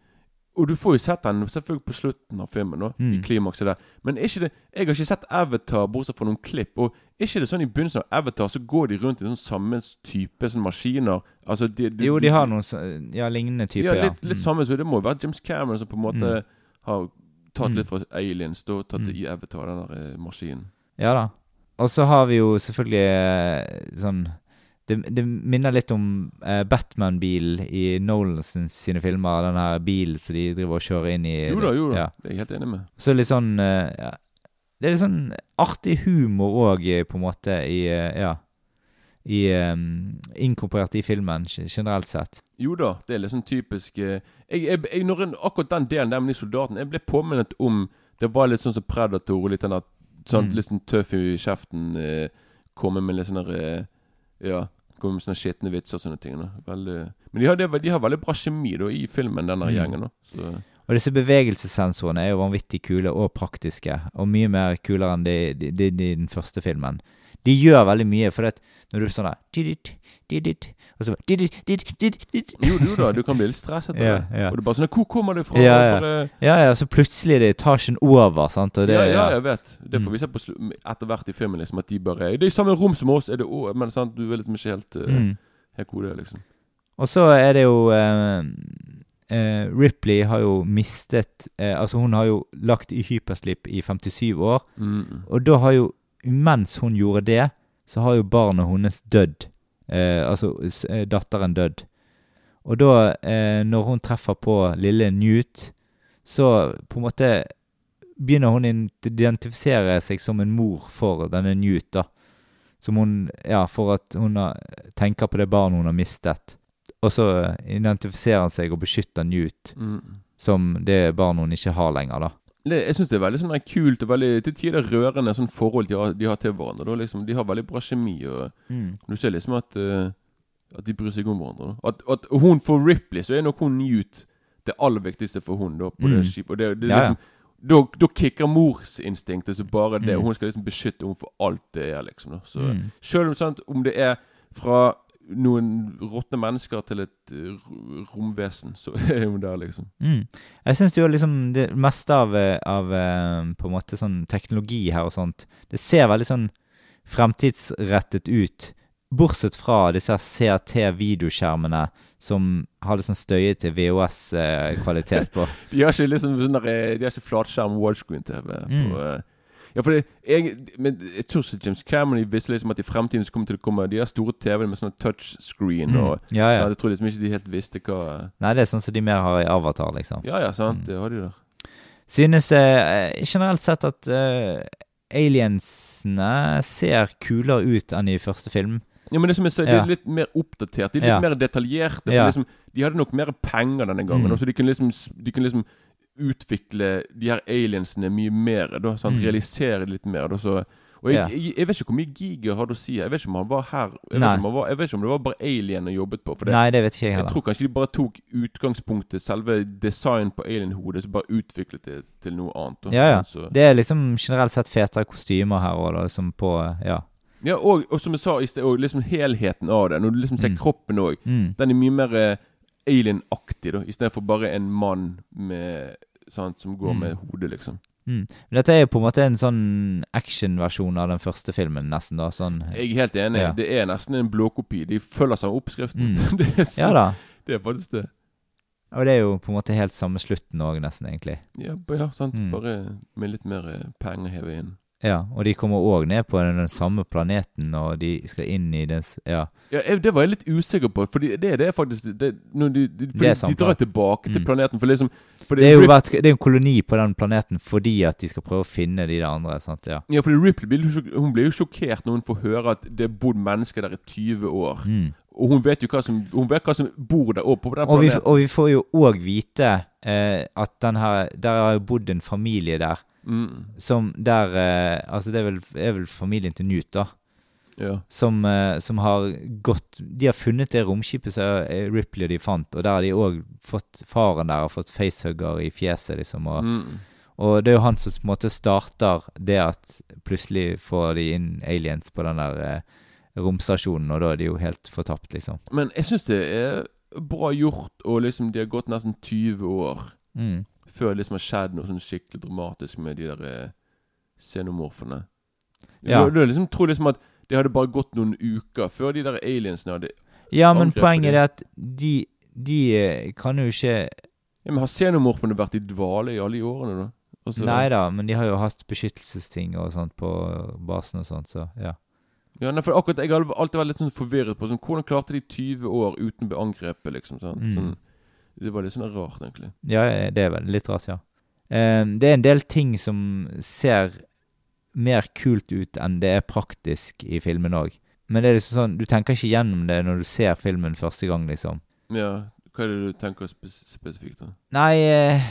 Og du får jo sett den selvfølgelig på slutten av filmen, da, i Mm. klimakset der. Men er ikke det Jeg har ikke sett Avatar bortsett fra noen klipp. Og er ikke det sånn i begynnelsen av Avatar så går de rundt i sånn samme type sånn maskiner? Altså de, de, Jo, de har noen ja, lignende typer, Ja, ja. litt, litt Mm. samme. Så det må jo være James Cameron som på en måte Mm. har tatt Mm. litt fra Aliens da, tatt det Mm. i Avatar, den der eh, maskinen. Ja da. Og så har vi jo selvfølgelig eh, sånn Det, det minner litt om eh, Batman-bil i Nolan sine filmer. Den her bilen som de driver og kjører inn i. Jo da, jo da. Ja. Det er jeg helt enig med. Så litt sånn eh, ja. Det er litt sånn artig humor òg, på en måte, i eh, Ja. I um, Inkorporert i filmen, generelt sett. Jo da, det er litt sånn typisk eh, jeg, jeg, jeg, Akkurat den delen der med de soldatene Jeg ble påminnet om Det var litt sånn som Predator. Litt den der sånn, Mm. Litt sånn tøff i kjeften. Eh, komme med litt sånne eh, Ja. Komme med sånne skitne vitser og sånne ting. Veldig, men de har, det, de har veldig bra kjemi da i filmen, denne Mm. gjengen. da Så Og disse bevegelsessensorene er jo vanvittig kule og praktiske, og mye mer kulere enn de, de, de, de den første filmen. De gjør veldig mye, for det, når du er sånn der didit, didit, Og så didit, didit. Jo, jo da, du kan bli litt stresset av Ja, det. Og det er bare sånn Hvor kommer det fra? Ja, ja. Bare, Ja, ja, så plutselig er det etasjen over, sant, det ja, ja, jeg vet. Det får Mm. vi se på etter hvert i filmen. liksom At de bare Det er i samme rom som oss, er det òg Men sant, du er liksom ikke helt uh, Mm. Helt er, liksom. Og så er det jo uh, uh, Ripley har jo mistet eh, Altså, hun har jo lagt i hyperslip i 57 år, Mm. og da har jo Mens hun gjorde det, så har jo barnet hennes dødd. Eh, altså eh, datteren dødd. Og da, eh, når hun treffer på lille Newt, så på en måte begynner hun å identifisere seg som en mor for denne Newt, da. Som hun Ja, for at hun har, tenker på det barnet hun har mistet. Og så identifiserer han seg og beskytter Newt Mm. som det barnet hun ikke har lenger, da. Det, jeg syns det er veldig sånn kult og veldig til tider rørende sånn forhold de har, de har til hverandre. Da, liksom, de har veldig bra kjemi. og Du ser liksom at, uh, at de bryr seg om hverandre. At, at hun for Ripley, så er nok hun Newt det aller viktigste for hun da, på Mm. det skipet. Og det, det er Ja, ja. liksom, Da, da kicker morsinstinktet så bare det. Mm. Hun skal liksom beskytte henne for alt det er, liksom. da. Så Mm. Selv om, sant, om det er fra noen råtne mennesker til et eh, romvesen, så er hun der, liksom. Mm. Jeg syns jo liksom det meste av, eh, av eh, på en måte sånn teknologi her og sånt, det ser veldig sånn fremtidsrettet ut. Bortsett fra disse CRT-videoskjermene som har litt sånn støyete VHS-kvalitet på. De har ikke liksom sånn der, De har ikke flatskjerm widescreen-TV. Mm. på, Ja, for det, jeg, men jeg tror så James Cameron de visste liksom at i fremtiden så kommer til å komme De har store TV-ene med sånne touchscreen. Mm. Og Ja, ja. Jeg tror liksom ikke de helt visste hva Nei, det er sånn som de mer har i Avatar, liksom. Ja ja, sant. Mm. Det har de der. Synes eh, generelt sett at eh, aliensene ser kulere ut enn i første film. Ja, men det som jeg sier, de er litt mer oppdatert. De er litt Ja. mer detaljerte. For Ja. liksom, de hadde nok mer penger denne gangen. Mm. Så de kunne liksom, de kunne liksom utvikle de her aliensene mye mer. Da, sant? Mm. Realisere det litt mer. Da, så, og jeg, Ja. jeg, jeg vet ikke hvor mye Giger hadde å si. Jeg vet ikke om han var her. Jeg vet, ikke om, han var, jeg vet ikke om det var bare alien han jobbet på. Det, Nei, det vet ikke jeg jeg tror kanskje de bare tok utgangspunktet selve design på alien-hodet, så bare utviklet det til noe annet. Da. Ja, ja. Så, Det er liksom generelt sett fetere kostymer her òg, da, som på Ja. ja og, og som jeg sa i sted, og liksom helheten av det. Når du liksom ser Mm. kroppen òg. Mm. Den er mye mer eh, alien-aktig, da. Istedenfor bare en mann med sant, som går Mm. med hodet, liksom. Mm. Dette er jo på en måte en sånn actionversjon av den første filmen, nesten. da, sånn Jeg er helt enig. Ja. Det er nesten en blåkopi. De følger samme oppskriften. Mm. det, er så, Ja da. det er faktisk det. Og det er jo på en måte helt samme slutten òg, nesten, egentlig. Ja, ja sant. Mm. Bare med litt mer eh, penger hevet inn. Ja, og de kommer òg ned på den, den samme planeten, og de skal inn i den Ja. Ja, jeg, Det var jeg litt usikker på. for det, det er faktisk det, de, de, Det er de drar tilbake tilbake til Mm. planeten. For liksom for Det er jo vært, det er en koloni på den planeten fordi at de skal prøve å finne de der andre. sant? Ja. Ja, fordi Ripley hun blir jo sjokkert når hun får høre at det har bodd mennesker der i 20 år. Mm. Og hun vet jo hva som, vet hva som bor der oppe på den Og, vi, og vi får jo òg vite eh, at den her Der har jo bodd en familie der Mm, som der eh, Altså, det er vel, er vel familien til Newt, da. ja. Som, eh, som har gått De har funnet det romskipet som eh, Ripley og de fant, og der har de òg fått Faren der har fått facehugger i fjeset, liksom. Og, Mm. og det er jo han som på en måte starter det at plutselig får de inn aliens på den der eh, romstasjonen, og da er de jo helt fortapt, liksom. Men jeg syns det er bra gjort, og liksom de har gått nesten 20 år Mm. Før det liksom har skjedd noe sånn skikkelig dramatisk med de der eh, xenomorfene. Ja. Du, du liksom tror liksom at det hadde bare gått noen uker før de der aliensene hadde Ja, men poenget er at de, de eh, kan jo ikke Ja, Men har xenomorfene vært i dvale i alle de årene, da? Altså, Nei da, men de har jo hatt beskyttelsesting og sånt på basen og sånt, så ja. Ja, nei, for akkurat Jeg har alltid vært litt sånn forvirret på sånn, hvordan klarte de 20 år uten å bli angrepet, liksom. sant? Mm. Det var litt sånn rart, egentlig. Ja, det er vel litt rart, ja. Eh, det er en del ting som ser mer kult ut enn det er praktisk i filmen òg. Men det er liksom sånn, du tenker ikke gjennom det når du ser filmen første gang, liksom. Ja, Hva er det du tenker spes spesifikt, da? Nei eh,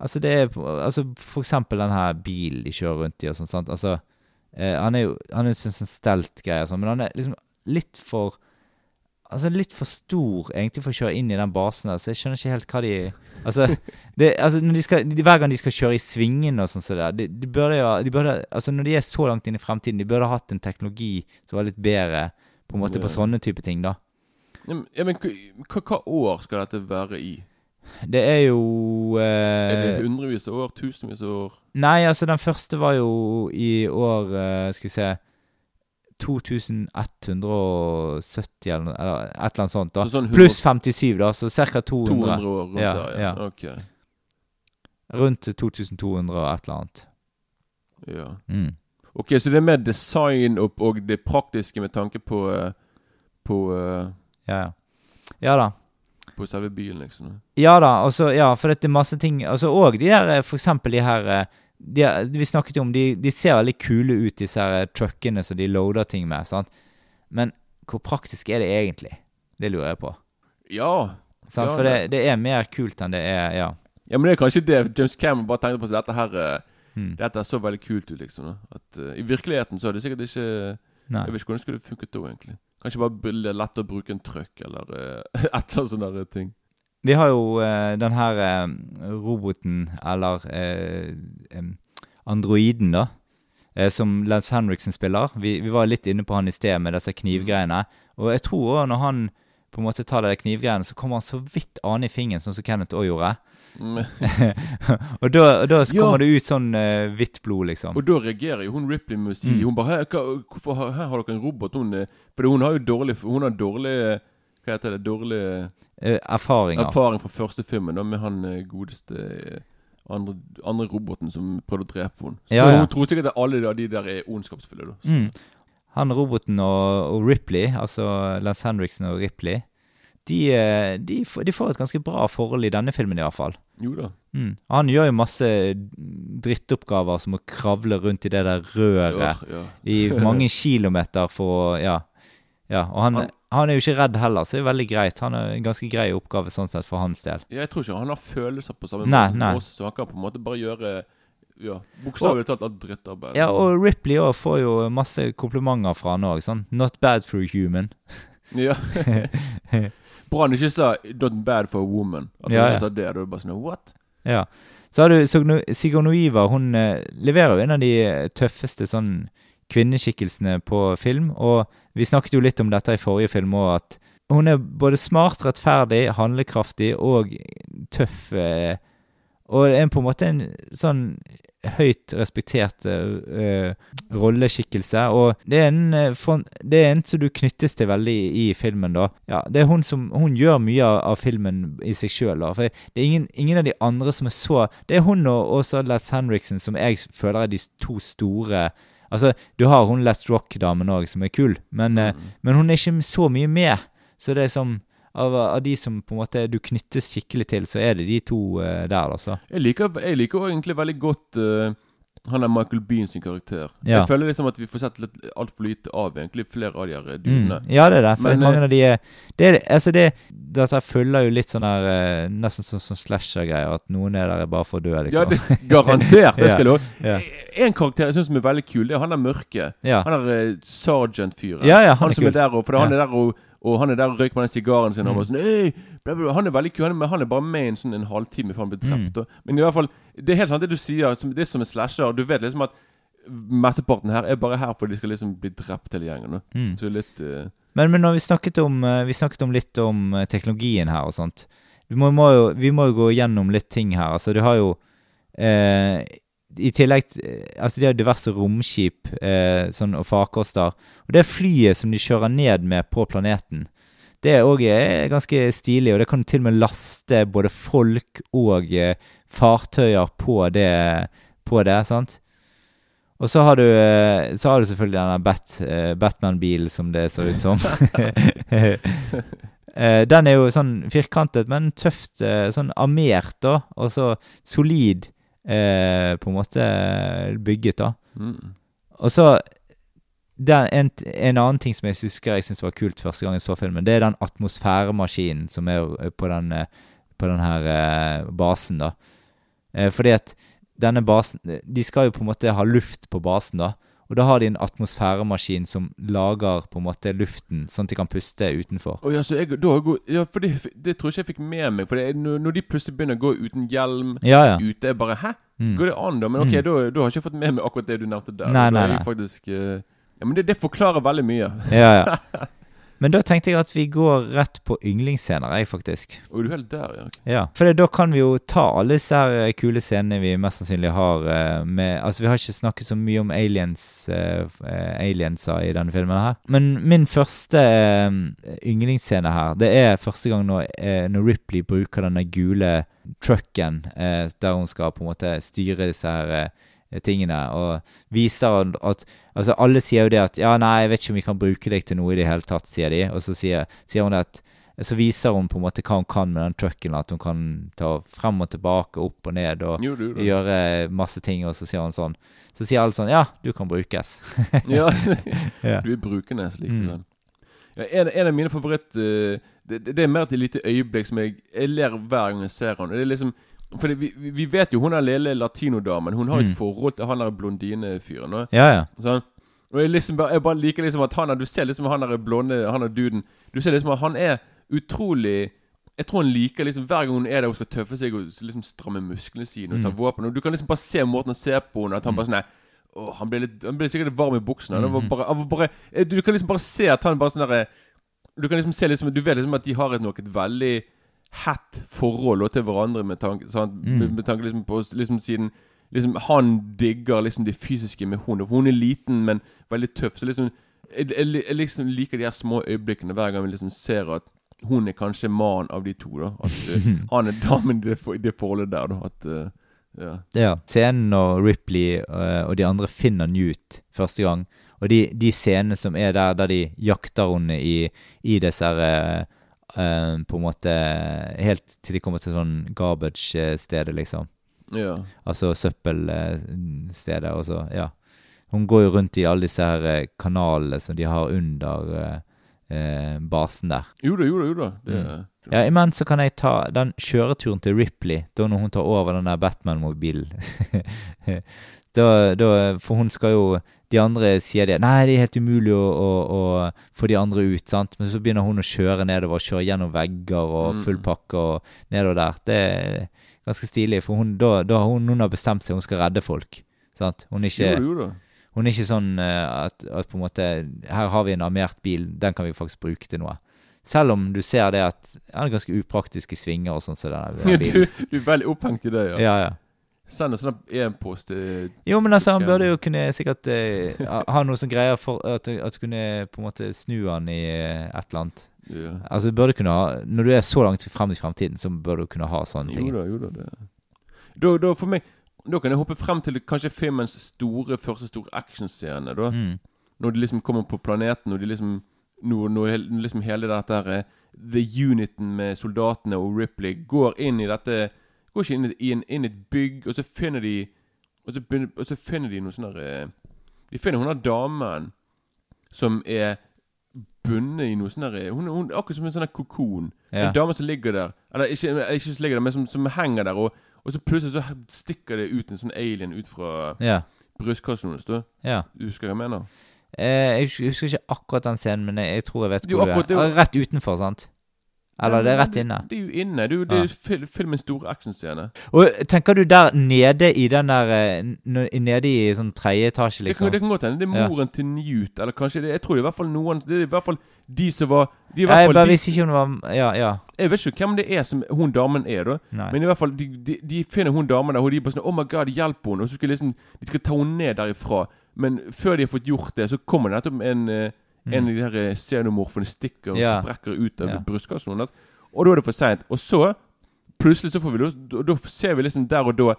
Altså, det er Altså, for eksempel den her bilen de kjører rundt i og sånn, sant. Altså, eh, han er jo Han er jo sånn, sånn stelt-greie og sånn, men han er liksom litt for Altså litt for stor egentlig for å kjøre inn i den basen der, så jeg skjønner ikke helt hva de Altså, det, altså de skal, de, hver gang de skal kjøre i svingene og sånn så der, de, de burde jo de burde, Altså når de er så langt inn i fremtiden, de burde hatt en teknologi som var litt bedre på en måte på sånne type ting, da. Ja, men, hva, år skal dette være i? Det er jo Er det eh, hundrevis av år? Tusenvis av år? Nei, altså den første var jo i år eh, Skal vi se 2170 eller, eller et eller annet sånt. da Så sånn 100 Pluss 57, da, så ca. 200. 200 år rundt Ja, der, ja. ja. Ok. Rundt 2200 og et eller annet. Ja. Mm. Ok, så det er mer design og, og det praktiske med tanke på eh, På eh, Ja, ja. Ja da. på selve bilen, liksom. Ja da, altså, ja, for det er masse ting altså, Og de her, eh, for eksempel de her de, Vi snakket jo om de, de ser veldig kule ut, disse her truckene som de loader ting med. sant? Men hvor praktisk er det egentlig? Det lurer jeg på. Ja. Sant? Ja, for det, det er mer kult enn det er Ja. ja, men det er kanskje det James Cameron bare tenkte på. Så dette her eh, Hmm. Dette så veldig kult ut, liksom. At uh, I virkeligheten så er det sikkert ikke Nei. Jeg vet ikke hvordan det skulle funket da, egentlig. Kanskje bare lett å bruke en truck, eller uh, et eller annet sånne der ting. Vi har jo eh, den her eh, roboten, eller eh, androiden, da. Eh, som Lance Henriksen spiller. Vi, vi var litt inne på han i sted med disse knivgreiene. Og jeg tror òg når han på en måte tar de knivgreiene, så kommer han så vidt an i fingeren, sånn som Kenneth òg gjorde. Mm. og da, og da Ja. kommer det ut sånn uh, hvitt blod, liksom. Og da reagerer jo hun Ripley med å si Mm. Hun bare her, hva, 'Hvorfor her har dere en robot?' Hun, eh, fordi hun har jo dårlig Hun har dårlig Hva heter det? Dårlig Eh, erfaringer. erfaring fra første filmen da med han eh, godeste eh, andre, andre roboten som prøvde å drepe henne. Så Ja, ja. hun tror sikkert at alle de der er ondskapsfulle. da Mm. Han roboten og, og Ripley, altså Lance Henriksen og Ripley, de, de, får, de får et ganske bra forhold i denne filmen, i hvert fall. Jo da. Mm. Han gjør jo masse drittoppgaver som å kravle rundt i det der røret ja. i mange kilometer for å Ja. ja. Og han, Han- han er jo ikke redd heller, så det er veldig greit. Han er en ganske grei oppgave sånn sett for hans del. Jeg tror ikke han har følelser på samme Nei, måte, nei. som oss, så han kan på en måte bare gjøre Ja, bokstavelig talt alt drittarbeid. Ja, og Ripley også får jo masse komplimenter fra han òg. Sånn 'Not bad for a human'. Ja. Bra han ikke sa 'not bad for a woman'. At han Ja, ja. ikke sa det. Da er det bare sånn What? Ja. Så har du Sigurd Noiva. Hun eh, leverer jo en av de eh, tøffeste sånn kvinneskikkelsene på film. Og vi snakket jo litt om dette i forrige film òg, at hun er både smart, rettferdig, handlekraftig og tøff. Eh, og er på en måte en sånn høyt respektert eh, rolleskikkelse. Og det er, en, for, det er en som du knyttes til veldig i filmen, da. Ja, det er hun som Hun gjør mye av, filmen i seg sjøl. For det er ingen, ingen av de andre som er så Det er hun og også Les Henriksen som jeg føler er de to store Altså, du har hun Let's Rock-damen òg, som er kul, men, mm. men hun er ikke så mye med. Så det er som av, av de som på en måte du knyttes skikkelig til, så er det de to uh, der, altså. Jeg liker, jeg liker egentlig veldig godt eh, han er Michael Bean sin karakter. Ja. Jeg føler liksom at vi får sett litt altfor lite av egentlig flere av de her Mm. Ja, det er det. For Men, mange eh, av de er det, er, altså det, Dette følger jo litt sånn her eh, Nesten sånn som slasher-greier. At noen er der bare for å dø, liksom. Ja, det, garantert! Det skal du. Ja. En karakter jeg syns er veldig kul, det er han der mørke. Ja. Han der eh, sergeant-fyren. Ja, ja, han han er som kul. er der og, For han er der og, og han er der og røyker med den sigaren sin. Mm. Og sånn. Han er veldig kul, han men han er bare med en sånn en halvtime før han blir drept. Mm. Men i hvert fall, det er helt sant det du sier. Som, det er som en slasher. Du vet liksom at mesteparten her er bare her for de skal liksom bli drept hele gjengen. Mm. Så litt uh... Men, men når vi snakket om eh, Vi snakket om litt om eh, teknologien her og sånt. Vi må, må jo, vi må jo gå gjennom litt ting her. Altså, du har jo eh, I tillegg eh, Altså, de har diverse romskip eh, sånn, og farkoster. Og det flyet som de kjører ned med på planeten, det òg er ganske stilig. Og det kan til og med laste både folk og eh, fartøyer på det, på det sant? Og så har du, eh, så har du selvfølgelig denne Bat, eh, Batman-bilen som det ser ut som. Eh, Den er jo sånn firkantet, men tøft, eh, sånn armert, da. Og så solid, eh, på en måte bygget, da. mm. Og så den, en, en annen ting som jeg husker jeg syntes var kult første gang jeg så filmen, det er den atmosfæremaskinen som er på den, eh, på den her eh, basen, da. Eh, fordi at denne basen De skal jo på en måte ha luft på basen, da. Og da har de en atmosfæremaskin som lager på en måte luften, sånn at de kan puste utenfor. Oh, ja, så jeg, da, ja, for det, det tror jeg ikke jeg fikk med meg. For er når, de plutselig begynner å gå uten hjelm Ja, ja. ute, jeg bare Hæ? Mm. Går det an, da? Men ok, Mm. da, da har jeg ikke fått med meg akkurat det du nevnte der. Nei, nei, nei. faktisk uh, Ja, Men det, det forklarer veldig mye. Ja, ja. Men da tenkte jeg at vi går rett på yndlingsscener, jeg, faktisk. Og er du helt der, ja? Ja, For da kan vi jo ta alle disse her eh, kule scenene vi mest sannsynlig har eh, med Altså, vi har ikke snakket så mye om aliens uh, alienser i denne filmen her. Men min første eh, yndlingsscene her, det er første gang når, når Ripley bruker denne gule trucken der hun skal på en måte styre disse her tingene, og viser at Altså, alle sier jo det at Ja, nei, jeg vet ikke om vi kan bruke deg til noe i det hele tatt, sier de. Og så sier, sier hun at så viser hun på en måte hva hun kan med den trucken. At hun kan ta frem og tilbake, opp og ned og Jo, du, du. gjøre masse ting. Og så sier hun sånn Så sier alle sånn Ja, du kan brukes. Ja, du er brukende Mm. Ja, en, en av mine favoritt eh, det, det er mer et lite øyeblikk som jeg, jeg ler hver gang jeg ser henne. Det er liksom For vi, vi vet jo hun er lille latinodamen. Hun har et Mm. forhold til han der blondinefyren. Ja, ja. Sånn. Og jeg, liksom bare, jeg bare liker liksom at han er Du ser liksom han der blonde Han er duden Du ser liksom at han er utrolig Jeg tror han liker liksom Hver gang hun er der hun skal tøffe seg og liksom stramme musklene sine og ta Mm. våpen Og Du kan liksom bare se måten han ser på henne At han bare sånn Åh, han ble, litt, han ble sikkert varm i buksene Det var bare, han var bare eh, du, du kan liksom bare se at han bare sånn der Du kan liksom se liksom Du vet liksom at de har et noe veldig hett forhold til hverandre med tanke? Mm. med, med tanke liksom på liksom siden liksom Han digger liksom det fysiske med hun. For hun er liten, men veldig tøff. Så liksom jeg, jeg, jeg liksom liker de her små øyeblikkene hver gang vi liksom ser at hun er kanskje mannen av de to. da At uh, han er damen i det, det forholdet der. da At uh, ja. Ja. Scenen når Ripley uh, og de andre finner Newt første gang, og de, de scenene som er der der de jakter henne i, i disse her eh, På en måte Helt til de kommer til sånn garbage-stedet, liksom. ja. Altså søppelstedet. Og så, ja. Hun går jo rundt i alle disse her eh, kanalene som de har under uh, basen der. Jo da, jo da. jo da det, Mm. Ja, Imens så kan jeg ta den kjøreturen til Ripley, da når hun tar over den der Batman-mobilen. da, da, for hun skal jo De andre sier det. Nei, det er helt umulig å, å, å få de andre ut. sant? Men så begynner hun å kjøre nedover, kjøre gjennom vegger og Mm. full pakke og nedover der. Det er ganske stilig, for hun, da, da hun, hun har bestemt seg, hun skal redde folk. sant? Hun er ikke, jo, jo hun er ikke sånn eh, at, at på en måte Her har vi en armert bil, den kan vi faktisk bruke til noe. Selv om du ser det at den er ganske upraktisk i svinger og sånn. Så Du, du er veldig opphengt i det, ja. Ja, ja. Send en sånn e-post til Jo, men altså, han burde jo kunne sikkert eh, ha- noe som greier for at, at du kunne på en måte snu han i eh, et eller annet. Yeah. Altså, du burde kunne ha Når du er så langt frem i fremtiden, så bør du kunne ha sånne ting. Jo da, jo da. Det. Da, da, for meg, da kan jeg hoppe frem til kanskje filmens store, første store actionscene. da Mm. Når de liksom kommer på planeten, og de liksom Når, når når liksom hele dette her eh, The Uniten med soldatene og Ripley går inn i dette Går ikke inn i, en, inn i et bygg, og så finner de Og så, og så finner de noe sånn der eh, De finner hun der damen som er bundet i noe sånn der hun, hun er akkurat som en sånn kokon. Ja. En dame som ligger der Eller ikke, ikke som ligger der, men som, som henger der, og, og så plutselig så stikker det ut en sånn alien ut fra Ja. brystkassen hennes. Ja. Du husker hva jeg mener? Eh, jeg husker- ikke akkurat den scenen, men jeg, jeg tror jeg vet hvor du det er. Rett utenfor, sant? Eller det er rett inne? Det, er jo inne. Det er jo Ja. fil, filmens store actionscene. Og tenker du der nede i den der eh, Nede i sånn tredje etasje, Det, kan, liksom? det kan godt hende. Det er Ja. moren til Newt, eller kanskje det, Jeg tror det er i hvert fall noen Det er i hvert fall de som var de Ja, jeg bare visste ikke om det var Ja, ja. Jeg vet ikke hvem det er som hun damen er, da. Nei. Men i hvert fall, de, de, de finner hun damen der, og de er bare sånn Oh my god, hjelp henne! Og så skal liksom De skal ta henne ned derifra. Men før de har fått gjort det, så kommer det nettopp en eh, En av de her eh, xenomorfene stikker og Mm. Ja. sprekker ut av Ja. brystkassen hennes. Og da er det for seint. Og så, plutselig så får vi da, da ser vi liksom der og da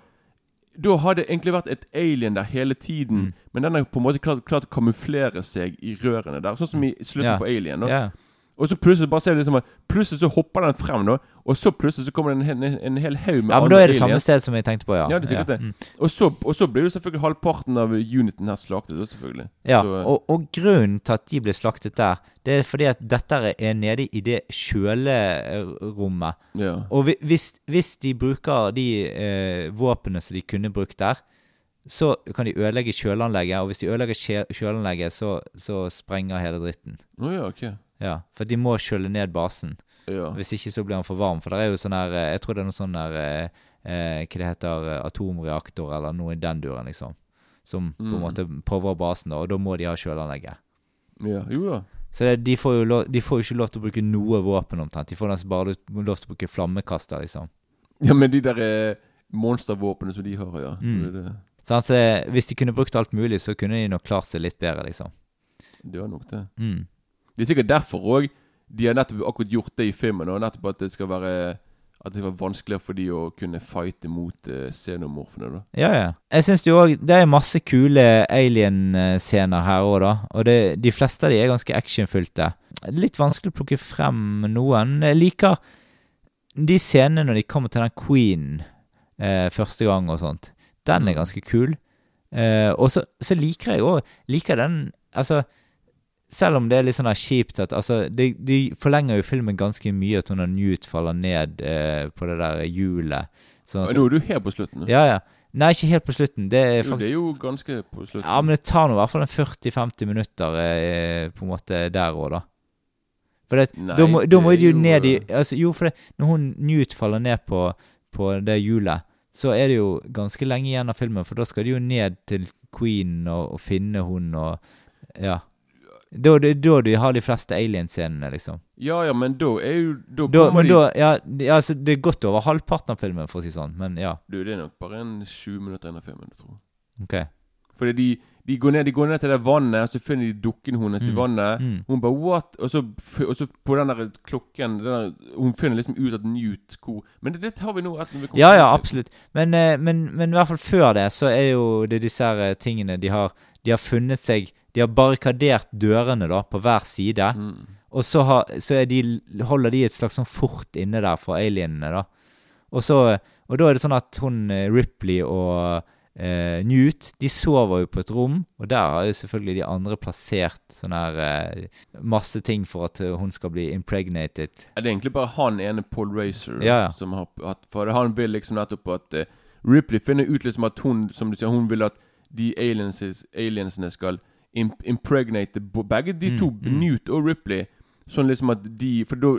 Da har det egentlig vært et alien der hele tiden, Mm. men den har på en måte klart, klart å kamuflere seg i rørene der. Sånn som i slutten Ja. på Alien. Da. Ja. Og så plutselig bare ser du liksom at Plutselig så hopper den frem, da. Og så plutselig så kommer det en, en, en hel haug med ja, men da er det samme sted som jeg tenkte på, ja. Ja, det er sikkert det. Mm. Og så, og så blir jo selvfølgelig halvparten av uniten her slaktet, da, selvfølgelig. Ja, så, og, og grunnen til at de ble slaktet der, det er fordi at dette er nede i det kjølerommet. ja. Og hvis, hvis de bruker de eh, våpnene som de kunne brukt der, så kan de ødelegge kjøleanlegget. Og hvis de ødelegger kjøleanlegget, så, så sprenger hele dritten. Å ja, ok. Ja, For de må kjøle ned basen. Ja. Hvis ikke så blir han for varm. For det er jo sånn her eh, Jeg tror det er noe sånn der eh, eh, Hva det heter eh, Atomreaktor eller noe i den duren, liksom. Som på en Mm. måte prøver basen, da. Og da må de ha kjøleanlegget. ja. Jo da. Så det, de, får jo lov, de får jo ikke lov til å bruke noe våpen omtrent. De får nesten bare lov lov til å bruke flammekaster, liksom. Ja, men de der eh, monstervåpnene som de har, ja. Mm. Det, det, Så altså, hvis de kunne brukt alt mulig, så kunne de nok klart seg litt bedre, liksom. det var nok det. Mm. Det er sikkert derfor òg de har nettopp akkurat gjort det i filmen. Og nettopp at det skal være At det skal være vanskeligere for de å kunne fighte mot uh, xenomorfene. da Ja, ja. Jeg syns jo òg Det er masse kule alien-scener her òg, da. Og det, de fleste av de er ganske actionfylte. litt vanskelig å plukke frem noen. Jeg liker de scenene når de kommer til den queen eh, første gang og sånt. Den er Mm. ganske kul. Eh, og så, så liker jeg òg Liker den Altså, selv om det er litt sånn kjipt at Altså, de, de forlenger jo filmen ganske mye at hun og Newt faller ned eh, på det der hjulet. Sånn at, Nå er du helt på slutten. ja, ja. Nei, ikke helt på slutten. Det er Jo, det er jo ganske på slutten. ja, men det tar nå i hvert fall en 40-50 minutter eh, på en måte der òg, da. For det, Nei, da, må, da må de jo jo, ned i eh, altså, Jo, for det, når hun Newt faller ned på, på det hjulet, så er det jo ganske lenge igjen av filmen, for da skal de jo ned til Queen og, og finne hun og Ja. Da, det, da de har de fleste alien-scenene, liksom. Ja ja, men da er jo Da Da, kommer men de da Ja, de- altså, det er godt over halvparten av filmen, for å si sånn, men ja. Du, det er nok bare en sju minutter inn i filmen, jeg tror. OK. Fordi de, de, går ned, de går ned til det vannet, og så finner de dukken hennes i Mm. vannet. Mm. Hun bare 'what?' Og så, f- og så på den der klokken den der, Hun finner liksom ut at Newt hvor Men det, det tar vi nå etter vi kommer Ja, ja, absolutt. Men, eh, men, men i hvert fall før det, så er jo det disse her eh, tingene de har De har funnet seg De har barrikadert dørene da, på hver side. Mm. Og så, har, så de, holder de et slags sånn fort inne der for alienene, da. Og, så, og da er det sånn at hun eh, Ripley og eh, Newt de sover jo på et rom, og der har jo selvfølgelig de andre plassert sånn her eh, masse ting for at eh, hun skal bli impregnated. Er Det egentlig bare han ene Paul Racer Ja, ja. som har hatt For han vil liksom nettopp at eh, Ripley finner ut liksom at hun Som du sier, hun vil at de aliens, aliensene skal imp impregnate begge de Mm, to, mm. Newt og Ripley. Sånn liksom at de For da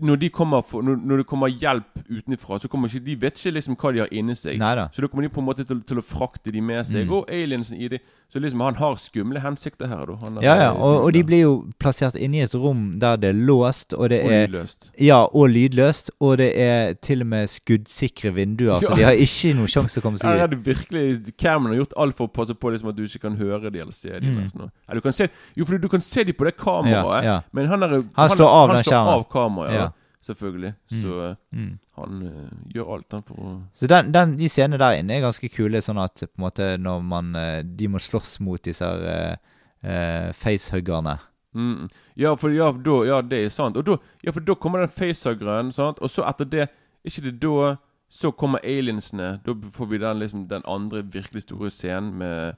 når, de kommer for, når, når det kommer hjelp utenfra, så kommer ikke de vet ikke liksom hva de har inni seg. Neida. Så da kommer de på en måte til, til å frakte de med seg. Mm. Og aliensen i det. Så liksom han har skumle hensikter her, da. Han Ja, ja, og, og de blir jo plassert inne i et rom der det er låst, og det Og er lydløst. Ja, og lydløst, og det er til og med skuddsikre vinduer, så de har ikke noen sjanse til å komme Her seg er ut. det virkelig Cameron har gjort alt for å passe på liksom at du ikke kan høre de eller se de. Mm. nesten. Ja, du kan se, jo, for du kan se de på det kameraet, Ja, ja. men han, er, Han slår av han slår av kameraet, ja. Selvfølgelig. Mm. Så eh, Mm. han eh, gjør alt han for å Så den, den, de scenene der inne er ganske kule, sånn at på en måte når man eh, De må slåss mot disse her eh, facehuggerne. mm. Ja, for ja, da, ja, det er sant. Og da, ja, for da kommer den facehuggeren, sant? og så etter det ikke det da så kommer aliensene. Da får vi den, liksom, den andre virkelig store scenen med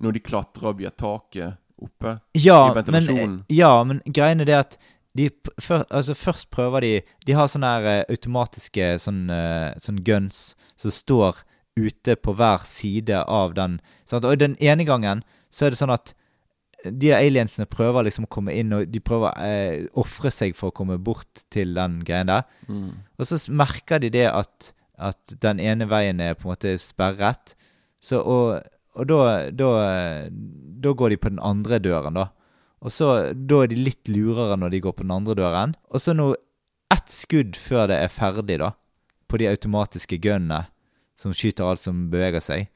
Når de klatrer via taket oppe. Ja, I men, ventilasjonen. ja, men greiene er det at de før, altså først prøver de De har sånne her eh, automatiske sånn, eh, sånn guns som står ute på hver side av den. Sant? Og den ene gangen så er det sånn at de der aliensene prøver liksom å komme inn, og de prøver å eh, ofre seg for å komme bort til den greien der. Mm. Og så merker de det at, at den ene veien er på en måte sperret. Så, og og da, da, da går de på den andre døren, da. Og så Da er de litt lurere når de går på den andre døren. Og så nå ett skudd før det er ferdig, da, på de automatiske gunnene som skyter alt som beveger seg,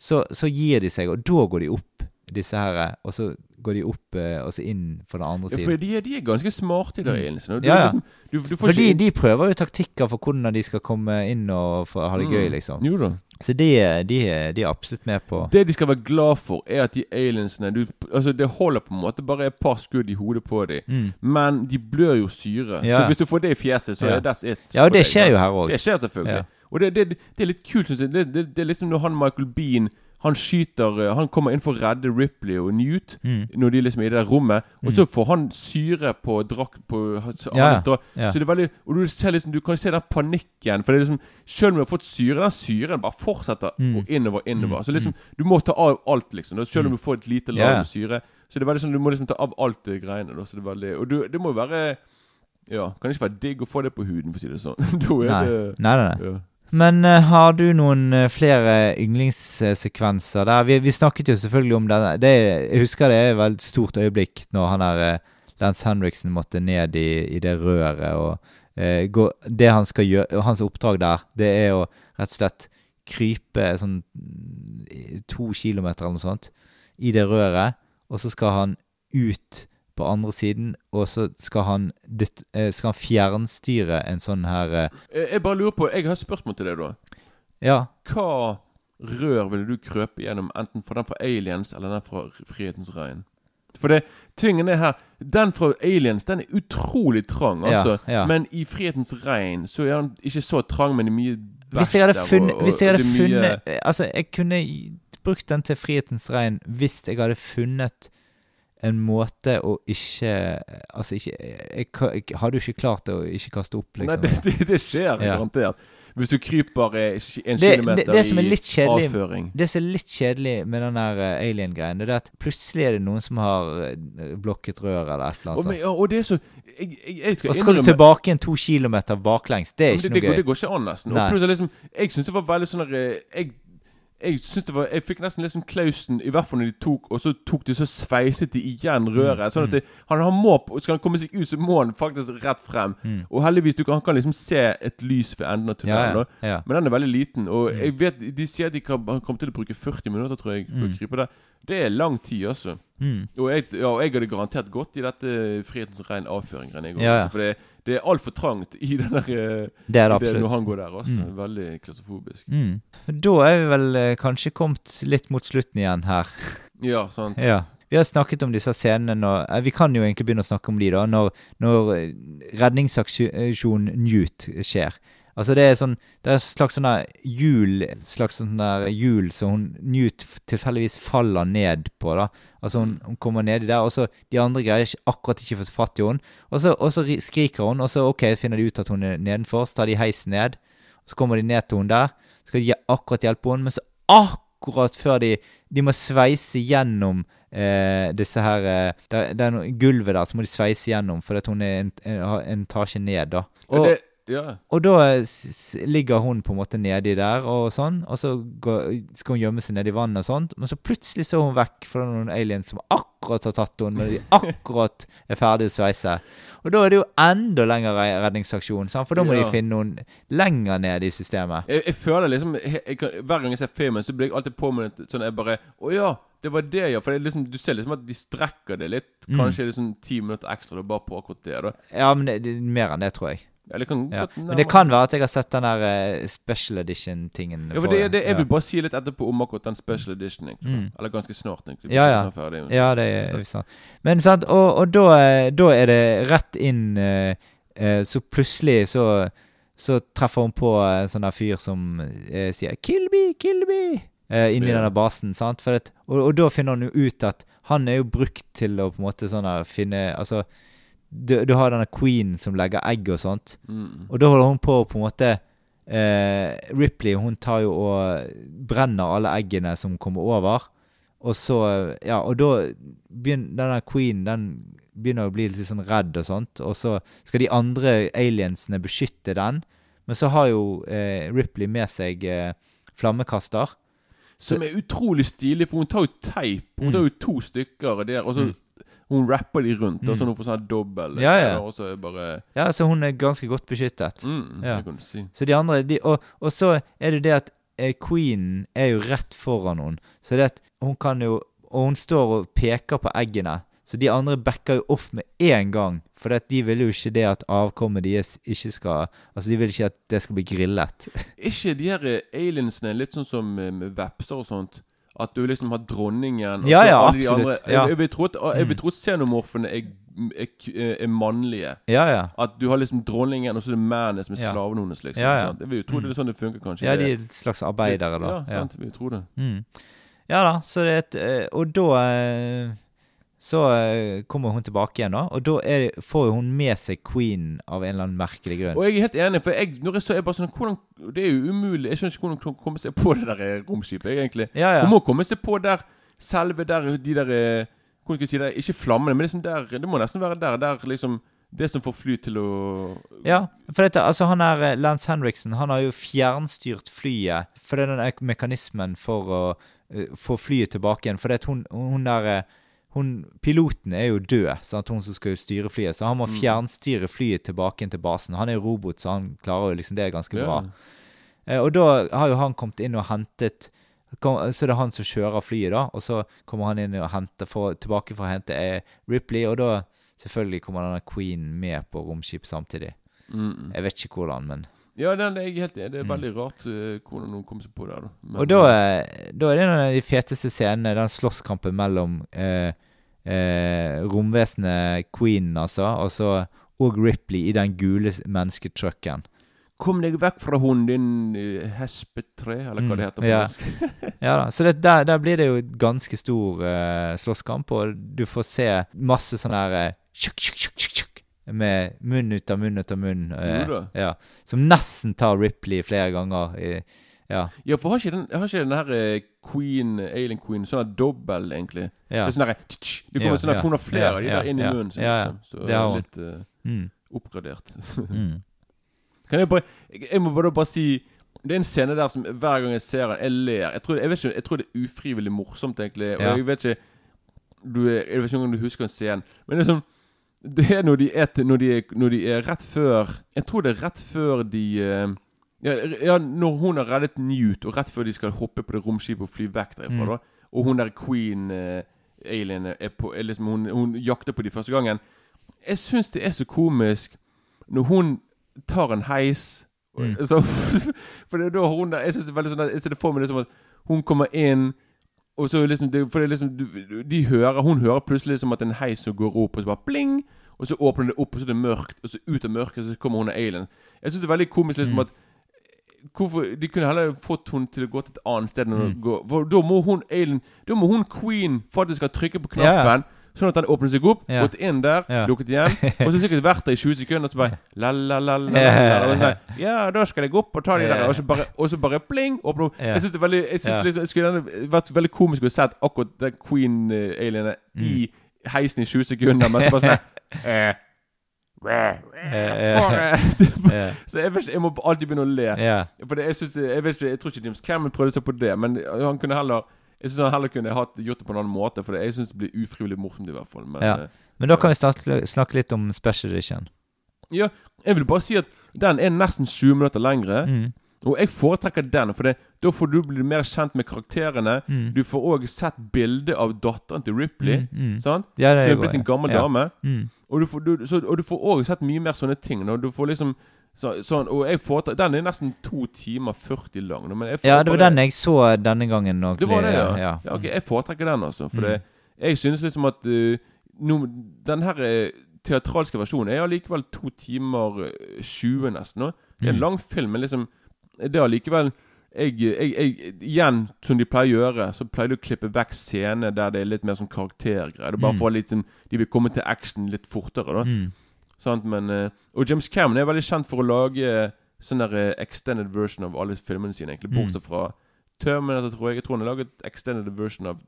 så, så gir de seg, og da går de opp, disse her, og så går de opp eh, og så inn på den andre siden. Ja, for de de er ganske smarte, de det, aliensene. Ja, ja. liksom, du, du Fordi ikke de prøver jo taktikker for hvordan de skal komme inn og få ha det gøy, Mm. liksom. Jo da. Så de, de, de er absolutt med på Det de skal være glad for, er at de aliensene du, Altså Det holder på en måte bare et par skudd i hodet på dem. mm. Men de blør jo syre. Ja. Så hvis du får det i fjeset, så er that's it. Ja, og det skjer deg, jo her òg. Det skjer selvfølgelig. Og det, det, det er litt kult, syns jeg. Det, det, det er liksom når han Michael Bean Han skyter eh, Han kommer inn for å redde Ripley og Newt Mm. når de liksom er i det der rommet. Og Mm. så får han syre på drakt på hans Ja, dra- ja. Så det er veldig Og du ser liksom Du kan se den panikken. For det er liksom Selv om du har fått syre, den syren bare fortsetter Mm. og innover, innover. Mm, Så liksom Du må ta av alt, liksom. Selv om Mm. du får et lite lag med syre. Så det er veldig sånn Du må liksom ta av alt det greiene. Da, så det er veldig Og du, det må jo være Ja, kan ikke være digg å få det på huden, for å si det sånn. da er Nei. det Nei, nei, nei. ja. Men uh, har du noen uh, flere yndlingssekvenser der? Vi, vi snakket jo selvfølgelig om den. jeg husker det er et veldig stort øyeblikk når han der uh, Lance Henriksen måtte ned i, i det røret. og gå, Det han skal gjøre, Hans oppdrag der, det er å rett og slett krype sånn mm, to kilometer eller noe sånt i det røret, og så skal han ut på andre siden, og så skal han, dytt- eh, skal han fjernstyre en sånn her eh, Jeg, jeg bare lurer på Jeg har et spørsmål til deg, da. Ja. Hva rør ville du krøpe gjennom, enten fra den fra Aliens eller den fra Frihetens regn? For det, tingen er her Den fra Aliens den er utrolig trang, altså. Ja, ja. Men i Frihetens regn så er den ikke så trang, men det er mye Hvis jeg hadde funnet, og- og hvis jeg hadde er mye- funnet Altså, jeg kunne brukt den til Frihetens regn hvis jeg hadde funnet en måte å ikke Altså, ikke Jeg, jeg hadde jo ikke klart å ikke kaste opp, Nei, liksom. det, det, det skjer Ja. garantert. Hvis du kryper eh, en kilometer det- i avføring Det som er litt kjedelig med den der eh, alien-greien, det er at plutselig er det noen som har eh, blokket røret eller et eller og, annet. men, og det er så Jeg, jeg, skal Og skal du tilbake igjen to kilometer baklengs. Det er ikke det, noe det, gøy. det går ikke an, nesten. Og liksom Jeg syns det var veldig sånn Jeg jeg synes det var Jeg fikk nesten liksom klausen, i hvert fall når de tok Og så tok de så sveiset de igjen røret. Sånn at det, han, han må Skal han komme seg ut, så må han faktisk rett frem. Mm. Og heldigvis du kan, han kan liksom se et lys ved enden av tunnelen. ja, ja. Men den er veldig liten. Og jeg vet De sier at de kan, han kommer til å bruke 40 minutter, tror jeg, på å Mm. krype der. Det er lang tid, altså. Mm. Og jeg, ja, og jeg hadde garantert gått i dette Frihetens regn avføring-greiene. Ja, ja. For det, det er altfor trangt i den der eh, Det er det det når han går der. Altså. Mm. Veldig klaustrofobisk. Mm. Da er vi vel eh, kanskje kommet litt mot slutten igjen her. Ja, sant. Ja. Vi har snakket om disse scenene nå. eh, Vi kan jo egentlig begynne å snakke om de, da. Når, når redningsaksjonen Newt skjer. Altså det er sånn Det er slags sånn der hjul slags sånn der hjul som hun Newt tilfeldigvis faller ned på. da Altså hun, hun kommer nedi der, og så de andre greier ikke, akkurat ikke fått fatt i henne. Og så, og så skriker hun, og så ok, finner de ut at hun er nedenfor. Så tar de heisen ned. Så kommer de ned til henne der. Skal de akkurat hjelpe henne, men så akkurat før de De må sveise gjennom eh, disse her eh, det, er noe, Gulvet der, så må de sveise gjennom, fordi at hun er en, en, en etasje ned, da. Og, det, ja. og da ligger hun på en måte nedi der, og sånn, og så går, skal hun gjemme seg nedi vannet og sånt, men så plutselig så er hun vekk, fra er noen aliens som akkurat har tatt henne, når de akkurat er ferdig å sveise. Og da er det jo enda lengre redningsaksjon, sant? for da må Ja. de finne noen lenger ned i systemet. Jeg, jeg føler liksom jeg, kan, Hver gang jeg ser filmen, så blir jeg alltid påminnet sånn jeg bare Å ja, det var det, ja. For det er liksom, du ser liksom at de strekker det litt. Kanskje Mm. Kanskje liksom ti minutter ekstra da, bare på akkurat det. da Ja, men det, det er mer enn det, tror jeg. Eller kan Ja. Men det kan være at jeg har sett den der eh, special edition-tingen. Ja, for det, det, Jeg vil bare si litt etterpå om akkurat den special edition. Mm. Eller ganske snart. egentlig Ja, ja. Sånn ferdig. Ja, det er sant. Men sant, og, og da, eh, da er det rett inn eh, Så plutselig så så treffer hun på en sånn der fyr som sier 'Kill me, kill me!' inn Ja. denne basen. sant? At, og, og da finner hun jo ut at han er jo brukt til å på en måte sånn her finne Altså, du, du har denne queen som legger egg og sånt. Mm. Og da holder hun på å på en måte eh, Ripley hun tar jo og brenner alle eggene som kommer over. Og så Ja, og da begynner denne queen den begynner å bli litt sånn redd og sånt. Og så skal de andre aliensene beskytte den. Men så har jo eh, Ripley med seg eh, flammekaster. Som er utrolig stilig, for hun tar jo teip. Hun Mm. tar jo to stykker der, og så Mm. Hun rapper de rundt. Og Mm. så hun får sånn dobbel Ja, ja. Og er det bare Ja, så hun er ganske godt beskyttet. mm, Ja. Det kan du si. Så de andre de, og, og så er det det at eh, queen er jo rett foran henne. Så det at hun kan jo Og hun står og peker på eggene. Så de andre backer jo off med en gang. For de vil jo ikke det at avkommet deres ikke skal Altså, de vil ikke at det skal bli grillet. ikke de her aliensene litt sånn som eh, med vepser og sånt? At du liksom har dronningen og Ja, ja, alle de absolutt, andre. ja. Jeg, jeg vil tro at, jeg vil Mm. tro at xenomorfene er, er, er, mannlige. Ja, ja. At du har liksom dronningen, og så er det mennene som er Ja. slaven hennes. liksom Ja, ja. sant? Jeg vil jo tro det er sånn det funker, kanskje. Ja, de er et slags arbeidere, da. Ja, sant. vi tror det. Mm. Ja da, så det er et eh, Og da eh, så eh, kommer hun tilbake igjen, da. Og da er, får hun med seg queen av en eller annen merkelig grunn. Og jeg er helt enig, for jeg, når jeg så er bare sånn hvordan, Det er jo umulig. Jeg skjønner ikke hvordan hun kan komme seg på det der eh, romskipet, egentlig. Ja, ja. Hun må komme seg på der selve der de der eh, Hvordan skal jeg si det? Ikke flammene, men liksom der Det må nesten være der. Der liksom Det som får fly til å Ja, for dette, altså han er Lance Henriksen, han har jo fjernstyrt flyet. For det er den mekanismen for å uh, få flyet tilbake igjen. For det at hun, hun der hun, Piloten er jo død, sant? hun som skal styre flyet. Så han må Mm. fjernstyre flyet tilbake inn til basen. Han er jo robot, så han klarer jo liksom det ganske Ja. bra. Eh, og da har jo han kommet inn og hentet kom, Så det er han som kjører flyet, da. Og så kommer han inn og henter for, tilbake for å hente eh, Ripley. Og da selvfølgelig kommer denne Queen med på romskip samtidig. Mm. Jeg vet ikke hvordan, men Ja, den er jeg helt enig. Det er Mm. veldig rart eh, hvordan noen kom seg på det. da Men, Og da, eh, da er det en av de feteste scenene, den slåsskampen mellom eh, eh, romvesenet Queen, altså, og så og Ripley i den gule mennesketrucken. Kom deg vekk fra hunden din, uh, hespetre, eller hva Mm, det heter på ja. norsk. Ja da, så det, der, der blir det jo ganske stor uh, slåsskamp, og du får se masse sånn her uh, tjuk, tjukk, tjukk, tjukk, med munn ut av munn ut av munn. eh, ja, som nesten tar Ripley flere ganger. I, ja, Ja, for har ikke den, har ikke den her eh, Queen, Alien Queen, sånn her dobbel, egentlig? ja. Det er sånn tsk, Det kommer sånn her, hun har flere av de der inn i munnen sin, liksom. Så Det er litt uh, Mm, oppgradert. mm. Kan jeg bare Jeg må bare, bare si Det er en scene der som hver gang jeg ser den, jeg ler. Jeg tror, jeg vet ikke, jeg tror det er ufrivillig morsomt, egentlig. Og jeg vet ikke du, Jeg vet ikke om du husker en scene, men det er sånn Det er når de er, når de er, når de er rett før Jeg tror det er rett før de eh, ja, ja, når hun har reddet Newt, og rett før de skal hoppe på det romskipet og fly vekk derifra, Mm. da og hun der queen eh, alien er på er liksom, hun, hun jakter på de første gangen. Jeg syns det er så komisk når hun tar en heis Mm. så, For det er da hun Jeg synes det er veldig sånn Jeg ser det for meg liksom at hun kommer inn og så liksom det, For det liksom du, De hører Hun hører plutselig som at en heis som går opp, og så bare pling! Og så åpner det opp, og så er det mørkt, og så ut av mørket så kommer hun og alien. Jeg syns det er veldig komisk liksom Mm. at Hvorfor De kunne heller fått hun til å gå til et annet sted Mm. gå For da må hun alien Da må hun queen faktisk skal trykke på knappen. ja. Sånn at den åpner seg opp, gått inn der, lukket igjen. Og så sikkert vært der i 20 sekunder, og så bare la, la, la, la, la, Ja. da skal jeg gå opp og ta de der, og så bare, og så bare pling, åpne opp. Jeg synes det veldig Jeg synes liksom, jeg skulle vært veldig komisk å sett akkurat den queen-alienet i heisen i 20 sekunder, men så bare sånn eh, eh, Eh, eh. Så jeg, ikke, jeg må alltid begynne å le. For det, jeg, synes, jeg, vet ikke, jeg tror ikke James Cameron prøvde seg på det, men han kunne heller Jeg synes heller kunne hatt, gjort det på en annen måte, for jeg syns det blir ufrivillig morsomt, i hvert fall. Men Ja. eh, Men da kan vi snakke, snakke litt om special edition. ja, jeg vil bare si at den er nesten 20 minutter lengre. Mm. Og jeg foretrekker den, for det, da får du bli mer kjent med karakterene. Mm. Du får òg sett bilde av datteren til Ripley. Mm, mm. Sant? Ja, det er er blitt en gammel ja. dame. Mm. Og du får, du, så, og du får også sett mye mer sånne ting. Når du får liksom så, sånn, Og jeg foretrekker Den er nesten 2 timer 40 lang. Men jeg får Ja, det var bare- den jeg så denne gangen. Nok, Det var det, ja. ja. ja ok, jeg foretrekker den, altså. For Mm. det, jeg synes liksom at uh, no, Den her eh, teatralske versjonen er allikevel to timer eh, 20 nesten. nå. Det er en Mm. lang film, men liksom Det er allikevel jeg, jeg, jeg, Igjen, som de pleier å gjøre, så pleier de å klippe vekk scener der det er litt mer sånn karaktergreier. Er bare Mm. for litt sånn De vil komme til action litt fortere, da. Mm. Sant, men eh, Og James Cameron er veldig kjent for å lage sånn der eh, extended version av alle filmene sine, egentlig. Mm. Bortsett fra Terminator, tror jeg. Jeg tror han har laget extended version av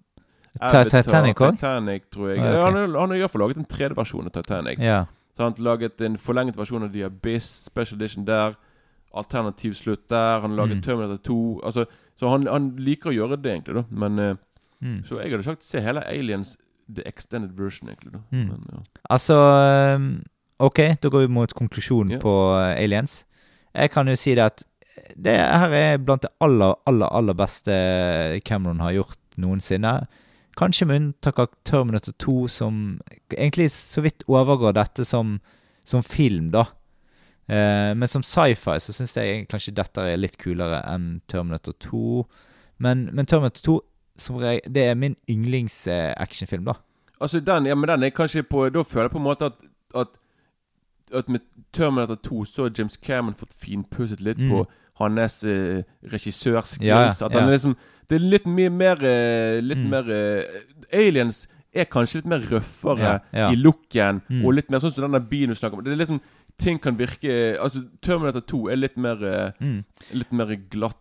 Ta- Titanic? Titanic, tror jeg. Okay. han, han har iallfall laget en 3D-versjon av Titanic. Ja. Så han har laget en forlenget versjon av The Abyss, special edition der. Alternativ slutt der. Han har laget Mm. Terminator 2. Altså, så han, han liker å gjøre det, egentlig. da Men eh, Mm. Så jeg hadde sagt se hele Aliens The Extended Version, egentlig. da Mm. Men, ja. Altså um, OK, da går vi mot konklusjonen Ja. på uh, Aliens. Jeg kan jo si det at det her er blant det aller, aller, aller beste Cameron har gjort noensinne. Kanskje med unntak av Terminator 2, som egentlig så vidt overgår dette som, som film, da. Eh, men som sci-fi så syns jeg kanskje dette er litt kulere enn Terminator 2. Men, men Terminator 2 som reg det er min yndlings-actionfilm, da. Altså den, ja, men den er kanskje på Da føler jeg på en måte at At, at med Terminator 2 så har James Cameron fått finpusset litt Mm. på hans eh, regissørskills. Ja, ja, at han er liksom Det er litt mye mer eh, Litt Mm. mer eh, Aliens er kanskje litt mer røffere Ja, i looken, Mm. og litt mer sånn som denne bilen du snakker om. Det er liksom Ting kan virke Altså Terminator 2 er litt mer eh, Mm. Litt mer glatt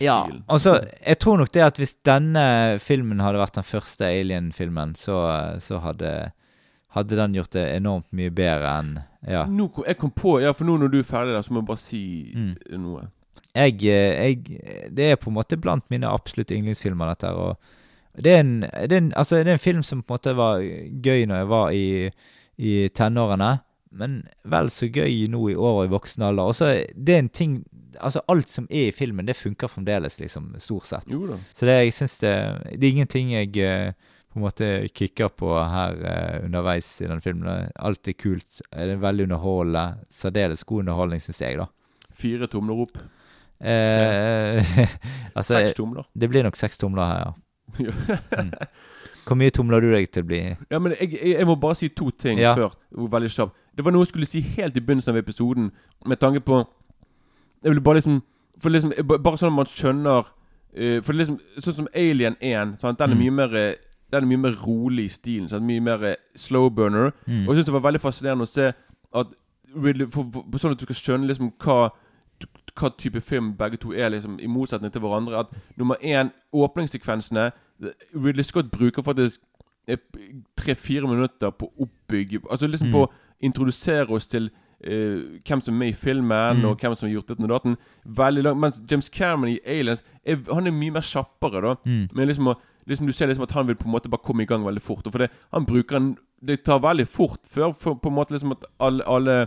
Ja, altså, jeg tror nok det at hvis denne filmen hadde vært den første Alien-filmen, så, så hadde, hadde den gjort det enormt mye bedre enn Ja. Nå kom, jeg kom på Ja, for nå når du er ferdig der, så må jeg bare si Mm. noe. Jeg, eh, jeg Det er på en måte blant mine absolutt yndlingsfilmer, dette her. Og det er, en, det, er en, altså, det er en film som på en måte var gøy når jeg var i, i tenårene, men vel så gøy nå i år og i voksen alder. Og så det er en ting Altså, alt som er i filmen, det funker fremdeles, liksom, stort sett. Jo da. Så det, jeg synes det, det er ingenting jeg eh, på en måte kikker på her eh, underveis i den filmen. Alt er kult. Det er veldig underholdende. Særdeles god underholdning, syns jeg, da. Fire tomler opp. Eh, altså, Seks tomler. det blir nok seks tomler her, ja. Mm. Hvor mye tomler du deg til å bli Ja, men jeg, jeg, jeg må bare si to ting Ja. før. Veldig kjapt. Det var noe jeg skulle si helt i begynnelsen av episoden, med tanke på Jeg ville bare liksom For liksom Bare sånn at man skjønner eh, For liksom Sånn som Alien 1, sant? den er Mm. mye mer eh, Den er mye mer rolig i stilen. Sant? Mye mer eh, slow burner. Mm. Og jeg syns det var veldig fascinerende å se at Ridley, for, for, for Sånn at du skal skjønne liksom hva hva type film begge to er, liksom i motsetning til hverandre. At nummer én, åpningssekvensene Ridley Scott bruker faktisk eh, tre-fire minutter på å oppbygge Altså liksom Mm. på å introdusere oss til uh, hvem som er med i filmen, Mm. og hvem som har gjort dette og datten. Veldig langt Mens James Cameron i Aliens er, Han er mye mer kjappere, da. Mm. Men liksom, å- liksom Du ser liksom at han vil på en måte bare komme i gang veldig fort. Og for det, han bruker en Det tar veldig fort før for, på en måte liksom at alle, alle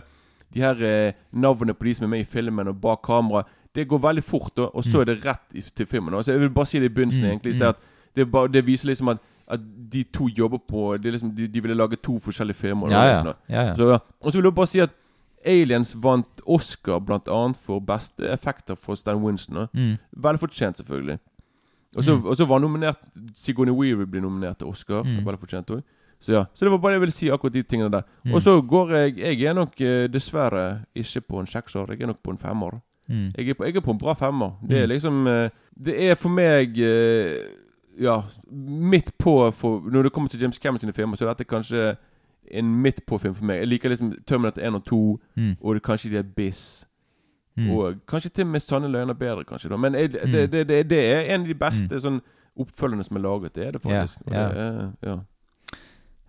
de her eh, navnene på de som er med i filmen og bak kamera Det går veldig fort, og, og så er det rett i, til filmen. Altså, jeg vil bare si det i begynnelsen, Mm, egentlig. mm. at det, bare, det viser liksom at, at de to jobber på det liksom, de, de ville lage to forskjellige filmer. Ja, liksom, ja. ja. Så. Og så vil jeg bare si at Aliens vant Oscar annet for beste effekter for Stan Winston. Mm. Velfortjent, selvfølgelig. Og så, Mm. var nominert Sigourney Weaver ble nominert til Oscar. Mm. fortjent òg. Så ja, så det var bare det jeg ville si, akkurat de tingene der. Mm. Og så går jeg Jeg er nok eh, dessverre ikke på en seksår, jeg er nok på en femmer. Mm. Jeg er på, jeg er på en bra femmer. Det er Mm. liksom eh, Det er for meg eh, Ja, midt på for, Når det kommer til James Cameron sine filmer, så er dette kanskje en midt på-film for meg. Jeg liker liksom Terminator 1 og 2, Mm. og det, kanskje de er Biss. Mm. Og kanskje til og med Sanne løgner bedre, kanskje. da Men jeg, det, Mm. det, det, det er en av de beste sånn oppfølgende som er laget. Det er det faktisk. Og Ja, det er, ja.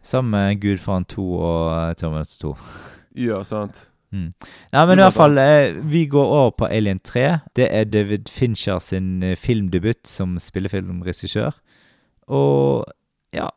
Sammen med Gudfaren 2 og eh, Terminator 2. ja, sant. Nei, men i hvert fall, eh, vi går over på Alien 3. Det er David Fincher sin eh, filmdebut som spillefilmregissør. Og ja,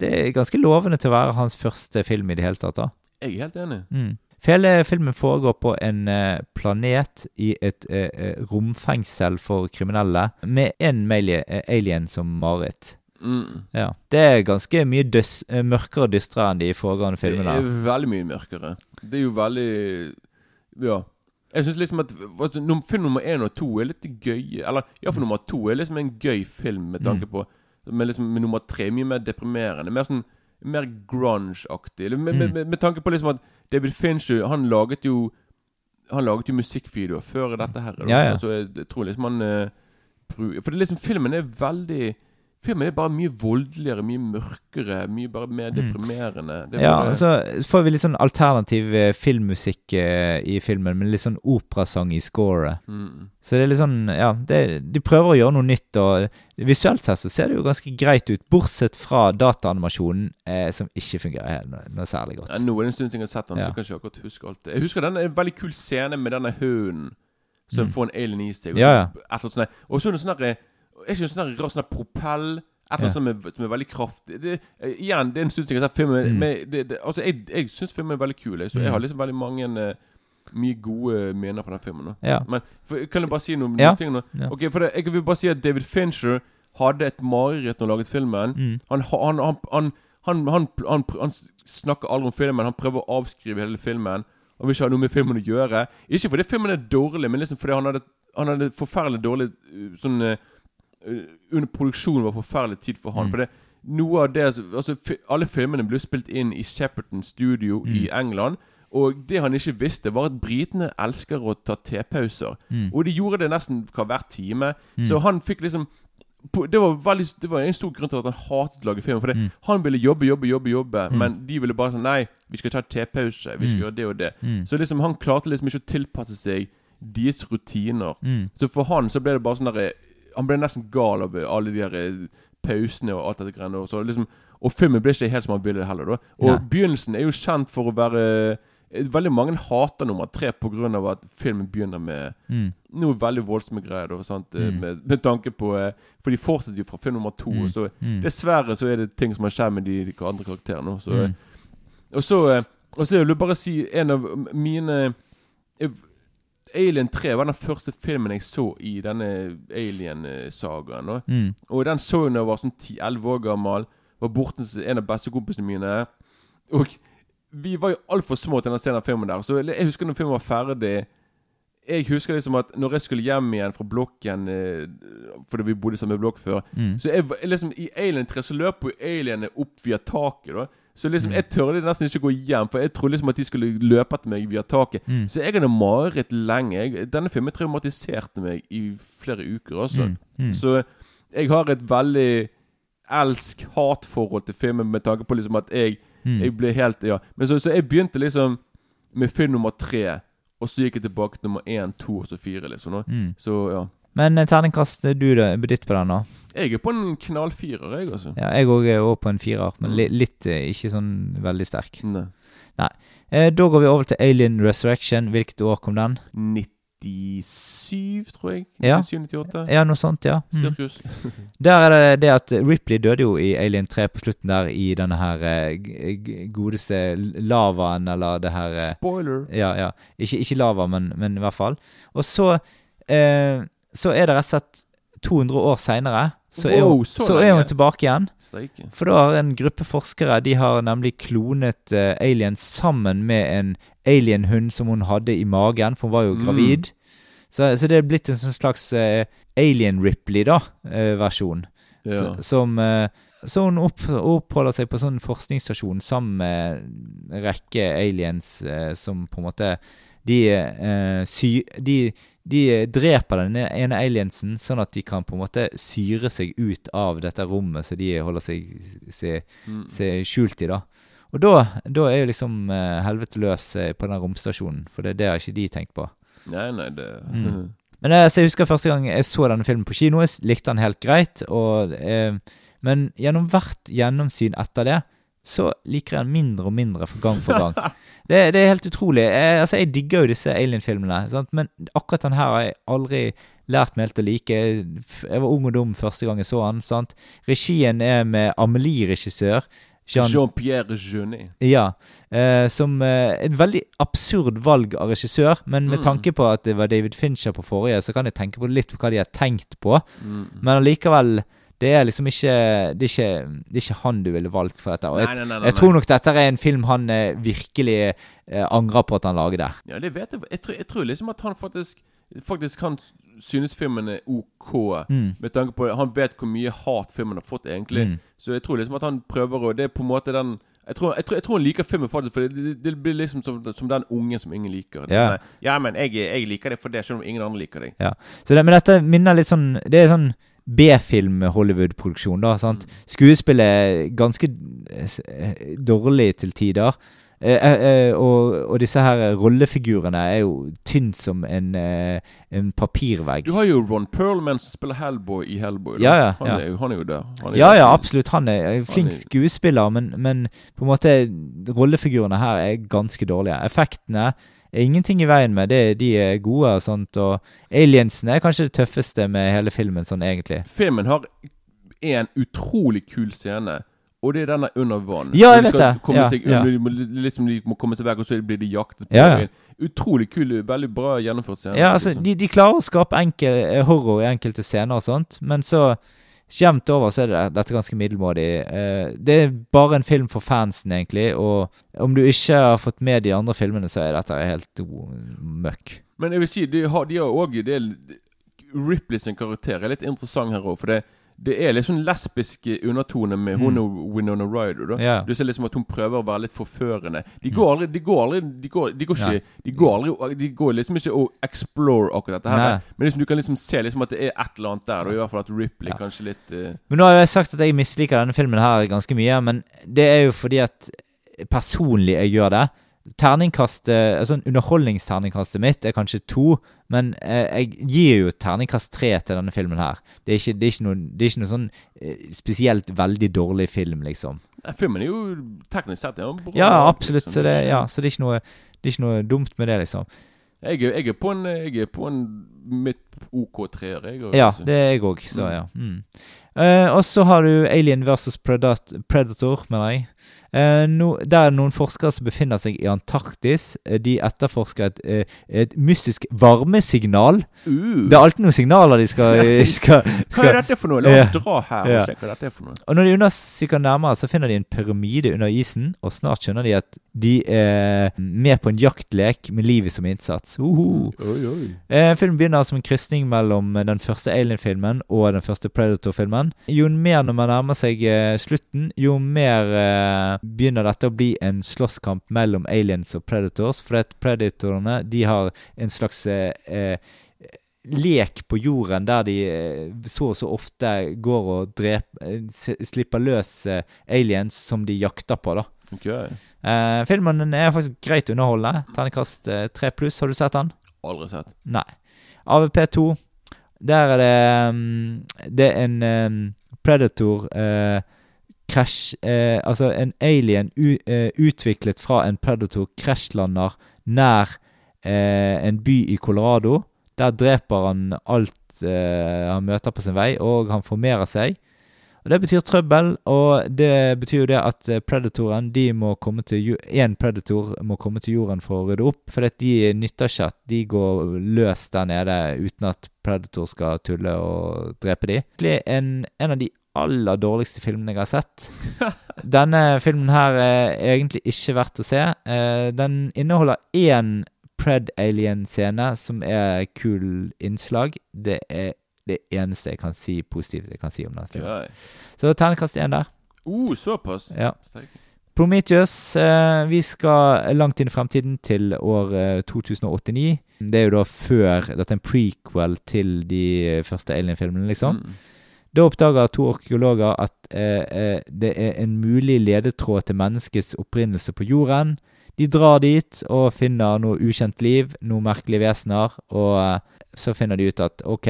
det er ganske lovende til å være hans første film i det hele tatt. da. Jeg er helt enig. Mm. For Hele filmen foregår på en eh, planet i et eh, eh, romfengsel for kriminelle, med en eh, alien som Marit. Mm. Ja. Det er ganske mye eh, mørkere og dystrere enn de foregående filmene. Det er veldig mye mørkere. Det er jo veldig Ja. Jeg syns liksom at altså, film nummer én og to er litt gøy Eller iallfall nummer to er liksom en gøy film med tanke Mm. på Men liksom med nummer tre mye mer deprimerende. Mer sånn Mer grunge-aktig. Med, med, Mm. med, med tanke på liksom at David Fincher Han laget jo Han laget jo musikkvideoer før dette her. Ja, ja. Så jeg, jeg tror liksom han eh, For det liksom filmen er veldig Filmen er bare mye voldeligere, mye mørkere, mye bare mer Mm. deprimerende. Det er Ja, bare- så får vi litt sånn alternativ eh, filmmusikk eh, i filmen, med litt sånn operasang i scoret. mm. Så det er litt sånn Ja, det, de prøver å gjøre noe nytt, og visuelt sett så ser det jo ganske greit ut, bortsett fra dataanimasjonen, eh, som ikke fungerer noe, noe særlig godt. Ja, nå er det en stund siden jeg har sett den, Ja. så jeg ikke akkurat huske alt det. Jeg husker den en veldig kul scene med denne hunden som Mm. får en alien i seg. Og så, ja. et eller annet sånt. Og så er det sånn Er en sånn rar sånn propell Et eller annet som, er, som er veldig kraftig det, eh, Igjen, det er en stund siden jeg har sett filmen. Mm. med- det, det, altså, jeg, jeg syns filmen er veldig kul, jeg, så jeg Mm. har liksom veldig mange uh, Mye gode mener på den filmen. Da. Ja. Men for, kan jeg bare si noen, Ja. ting? Ja. Ok, for det, Jeg vil bare si at David Fincher hadde et mareritt når han laget filmen. Mm. Han, ha- han, han, han, snakker aldri om filmen. Han prøver å avskrive hele filmen. Han vil ikke ha noe med filmen å gjøre. Ikke fordi filmen er dårlig, men liksom fordi han hadde, han hadde forferdelig dårlig sånn uh, Under produksjonen var forferdelig tid for han. Mm. For det, noe av det altså, Alle filmene ble spilt inn i Shepperton Studio i Mm. England. Og det han ikke visste, var at britene elsker å ta tepauser. Mm. Og de gjorde det nesten hver, hver time. Mm. Så han fikk liksom det, var veldig, det var en stor grunn til at han hatet å lage film. For det, Mm. han ville jobbe, jobbe, jobbe, jobbe Mm. men de ville bare sånn Nei, vi skal ta tepause. Vi skal Mm. gjøre det og det. Mm. Så liksom han klarte liksom ikke å tilpasse seg deres rutiner. Mm. Så for han så ble det bare sånn derre Han ble nesten gal av alle de der eh, pausene og alt dette greiene. Og, så liksom, og filmen ble ikke helt som han ville heller, da. Og Nei. begynnelsen er jo kjent for å være eh, Veldig mange hater nummer tre pga. at filmen begynner med Mm. noe veldig voldsomme greier. Da, eh, Mm. Med, med tanke på For de fortsetter jo fra film nummer to. Mm. Så Mm. Dessverre så er det ting som har skjedd med de, de andre karakterene. Så, Mm. Og så Og så vil jeg bare si en av mine Alien 3 var den første filmen jeg så i denne Alien-sagaen. Mm. Og den så jeg da jeg var sånn 10-11 år gammel. Var borte hos en av bestekompisene mine. Og vi var jo altfor små til den scenen av filmen der. Så jeg husker når filmen var ferdig jeg husker liksom at når jeg skulle hjem igjen fra blokken eh, Fordi vi bodde i samme blokk før Mm. Så jeg, liksom i Alien 3 så løp jo alienene opp via taket. da Så liksom Mm. jeg tørde nesten ikke gå hjem, for jeg trodde liksom at de skulle løpe etter meg via taket. Mm. Så jeg hadde mareritt lenge. Denne filmen traumatiserte meg i flere uker. Altså. Mm. Mm. Så jeg har et veldig elsk-hat-forhold til filmen med tanke på liksom at jeg, Mm. jeg ble helt Ja. Men så, så jeg begynte liksom med film nummer tre, og så gikk jeg tilbake til nummer én, to og så fire. liksom. Mm. Så ja. Men eh, terningkast du da, ditt på den, da? Jeg er på en knallfirer, jeg, altså. Ja, jeg òg er på en firer, men li litt eh, ikke sånn veldig sterk. Nei. Eh, da går vi over til Alien Resurrection. Hvilket år kom den? 97, tror jeg. Ja. 97-98. Ja, noe sånt, ja. Mm. Sirkus. Der er det det at Ripley døde jo i Alien 3 på slutten der i denne her eh, godeste lavaen, eller det her eh, Spoiler. Ja, ja. Ikke, ikke lava, men, men i hvert fall. Og så eh, Så er det rett og slett 200 år seinere, så, er Wow, så så er hun tilbake igjen. Steike. For da har en gruppe forskere De har nemlig klonet uh, aliens sammen med en alienhund som hun hadde i magen, for hun var jo Mm. gravid. Så, så det er blitt en sånn slags uh, Alien Ripley, da, uh, versjon. Ja. Så, som Så hun opp, oppholder seg på sånn forskningsstasjon sammen med en rekke aliens som på en måte De, sy, de, de dreper den ene aliensen, sånn at de kan på en måte syre seg ut av dette rommet så de holder seg, seg, Mm. seg skjult i. da Og da, da er jo liksom eh, helvete løs eh, på den romstasjonen, for det, det har ikke de tenkt på. Nei, nei, det Mm. Men eh, jeg husker første gang jeg så denne filmen på kino, jeg likte den helt greit. Og, eh, men gjennom hvert gjennomsyn etter det, så liker jeg den mindre og mindre for gang for gang. det, det er helt utrolig. Jeg, altså, jeg digger jo disse Alien-filmene, men akkurat den her har jeg aldri lært meg helt å like. Jeg var ung og dum første gang jeg så den. sant? Regien er med Amelie-regissør. Jean- Jean-Pierre Jeunet. ja, eh, som eh, et veldig absurd valg av regissør, men med Mm. tanke på at det var David Fincher på forrige, så kan jeg tenke på litt på hva de har tenkt på. Mm. Men allikevel, det er liksom ikke det er ikke, det er ikke han du ville valgt for dette. Og Nei, nei, nei, jeg tror nok dette er en film han eh, virkelig eh, angrer på at han lagde. Ja, det vet jeg. Jeg tror, jeg tror liksom at han faktisk Faktisk han synes filmen er OK. Mm. Med tanke på Han vet hvor mye hat filmen har fått, egentlig. Mm. Så jeg tror liksom at han prøver å Det er på en måte den jeg tror, jeg, tror, jeg tror han liker filmen faktisk, for det, det, det blir liksom som, som den ungen som ingen liker. Er Ja. sånn, ja, men jeg, jeg liker det for det, selv om ingen andre liker deg. Ja. Så det, men dette minner litt sånn Det er sånn B-film-Hollywood-produksjon, da. sant? Mm. Skuespillet er ganske eh, eh, dårlig til tider. Eh, eh, eh, og, og disse her rollefigurene er jo tynn som en, eh, en papirvegg. Du har jo Ron Perlman som spiller Hellboy i Hellboy. Ja, ja, han, ja. Er han er jo der. Er Ja, ja, absolutt. Han er en flink er- skuespiller, men, men på en måte rollefigurene her er ganske dårlige. Effektene er ingenting i veien med. Det, de er gode og sånt. Og aliensene er kanskje det tøffeste med hele filmen, sånn egentlig. Filmen har en utrolig kul scene. Og det er denne under vann. Ja, jeg de vet det. Ja, seg ja. de må- Litt som de må komme seg vekk, og så blir de jaktet. på Ja, ja. Utrolig kul, veldig bra gjennomført scene. Ja, altså, liksom. de, de klarer å skape enkel, horror i enkelte scener og sånt, men så Jevnt over så er det, dette ganske middelmådig. Eh, det er bare en film for fansen, egentlig. Og om du ikke har fått med de andre filmene, så er dette helt møkk. Men jeg vil si, de har, de har også det, Ripley sin karakter er litt interessant her òg. For det, det er litt sånn lesbisk undertone med hun og Winona Ryder. Mm. Du ser liksom at hun prøver å være litt forførende. De går aldri De går aldri De går, de går ikke yeah. De går aldri De går liksom ikke å explore akkurat dette her. Nei. Men liksom du kan liksom se liksom at det er et eller annet der. Og i hvert fall at Ripley Ja. kanskje litt uh... Men nå har jeg sagt at jeg misliker denne filmen her ganske mye, men det er jo fordi at personlig jeg gjør det. Terningkastet, altså Underholdningsterningkastet mitt er kanskje to, men eh, jeg gir jo terningkast tre til denne filmen her. Det er ikke, det er ikke, noe, det er ikke noe sånn eh, spesielt veldig dårlig film, liksom. Filmen er jo teknisk sett ja, bra. Ja, absolutt. liksom. Så det, ja, så det er noe det er ikke noe dumt med det, liksom. Jeg, jeg er på en Jeg er på en mitt OK treer, jeg. og- Ja, det er jeg òg, så ja. Mm. Eh, og så har du Alien versus Predat Predator, mener jeg. Eh, no, der er noen forskere som befinner seg i Antarktis. Eh, De etterforsker et, eh, et mystisk varmesignal. Uh. Det er alltid noen signaler de skal, skal, Hva er dette for noe? La oss dra her og Ja. se hva dette er for noe. Og når de undersøker nærmere, så finner de en pyramide under isen, og snart skjønner de at de er med på en jaktlek med livet som innsats. Uhu. Oi, oi. Eh, filmen begynner som en krysning mellom den første Alien-filmen og den første Predator-filmen. Jo mer når man nærmer seg eh, slutten, jo mer eh, begynner dette å bli en slåsskamp mellom aliens og predators. For at predatorene de har en slags eh, eh, lek på jorden der de eh, så og så ofte går og dreper, slipper løs eh, aliens som de jakter på, da. Ok. Eh, filmen er faktisk greit underholdende. Terningkast eh, 3+, pluss. Har du sett den? Aldri sett. Nei. AVP2, der er det mm, Det er en mm, Predator eh, krasj eh, Altså en alien u, eh, utviklet fra en Predator krasjlander nær eh, en by i Colorado. Der dreper han alt eh, han møter på sin vei, og han formerer seg. Og Det betyr trøbbel, og det betyr jo det at eh, predatoren de må komme til En predator må komme til jorden for å rydde opp, for de nytter ikke at de går løs der nede uten at predator skal tulle og drepe de. En, en av de aller dårligste filmene jeg har sett. Denne filmen her er egentlig ikke verdt å se. Eh, Den inneholder én Pred-alien-scene som er kul innslag. Det er det eneste jeg kan si positivt jeg kan si om den filmen. Okay. Så terningkast én der. Uh, såpass? Ja. Prometheus. Eh, vi skal langt inn i fremtiden, til år eh, 2089. Det er jo da før Dette er en prequel til de første Alien-filmene, liksom. Mm. Da oppdager to arkeologer at eh, eh, det er en mulig ledetråd til menneskets opprinnelse på jorden. De drar dit og finner noe ukjent liv, noen merkelige vesener, og eh, så finner de ut at OK,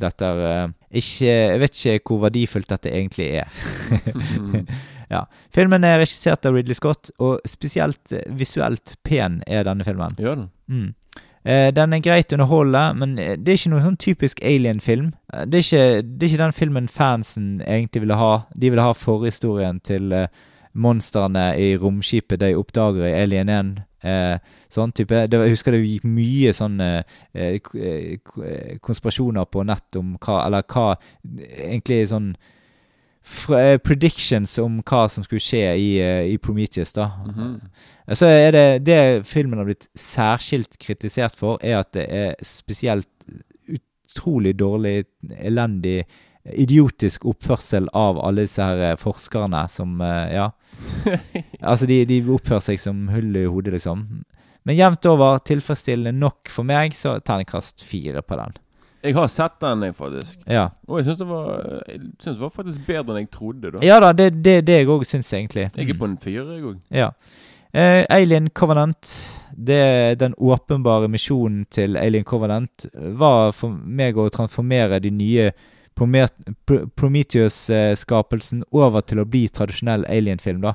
dette er eh, ikke Jeg vet ikke hvor verdifullt dette egentlig er. ja. Filmen er regissert av Ridley Scott, og spesielt visuelt pen er denne filmen. Gjør den? Mm. Eh, den er greit underholdende, men eh, det er ikke noen sånn typisk alien-film. Eh, det, det er ikke den filmen fansen egentlig ville ha. De ville ha forhistorien til eh, monstrene i romskipet de oppdager i Alien 1. Eh, sånn type det, Jeg husker det gikk mye sånne eh, konspirasjoner på nett om hva Eller hva Egentlig sånn predictions om hva som skulle skje i, eh, i Prometheus, da. Mhm. Så er det Det filmen har blitt særskilt kritisert for, er at det er spesielt utrolig dårlig, elendig, idiotisk oppførsel av alle disse her eh, forskerne som eh, Ja. Altså, de, de oppfører seg som hull i hodet, liksom. Men jevnt over tilfredsstillende nok for meg, så terningkast fire på den. Jeg har sett den, jeg, faktisk. Ja. Og jeg syns det det var faktisk bedre enn jeg trodde. da Ja da, det er det, det jeg òg syns, egentlig. Jeg er på en fyr, jeg òg. Ja. Eh, Alien Covenant, det den åpenbare misjonen til Alien Covenant, var for meg å transformere de nye Prometheus-skapelsen over til å bli tradisjonell Alien-film, da.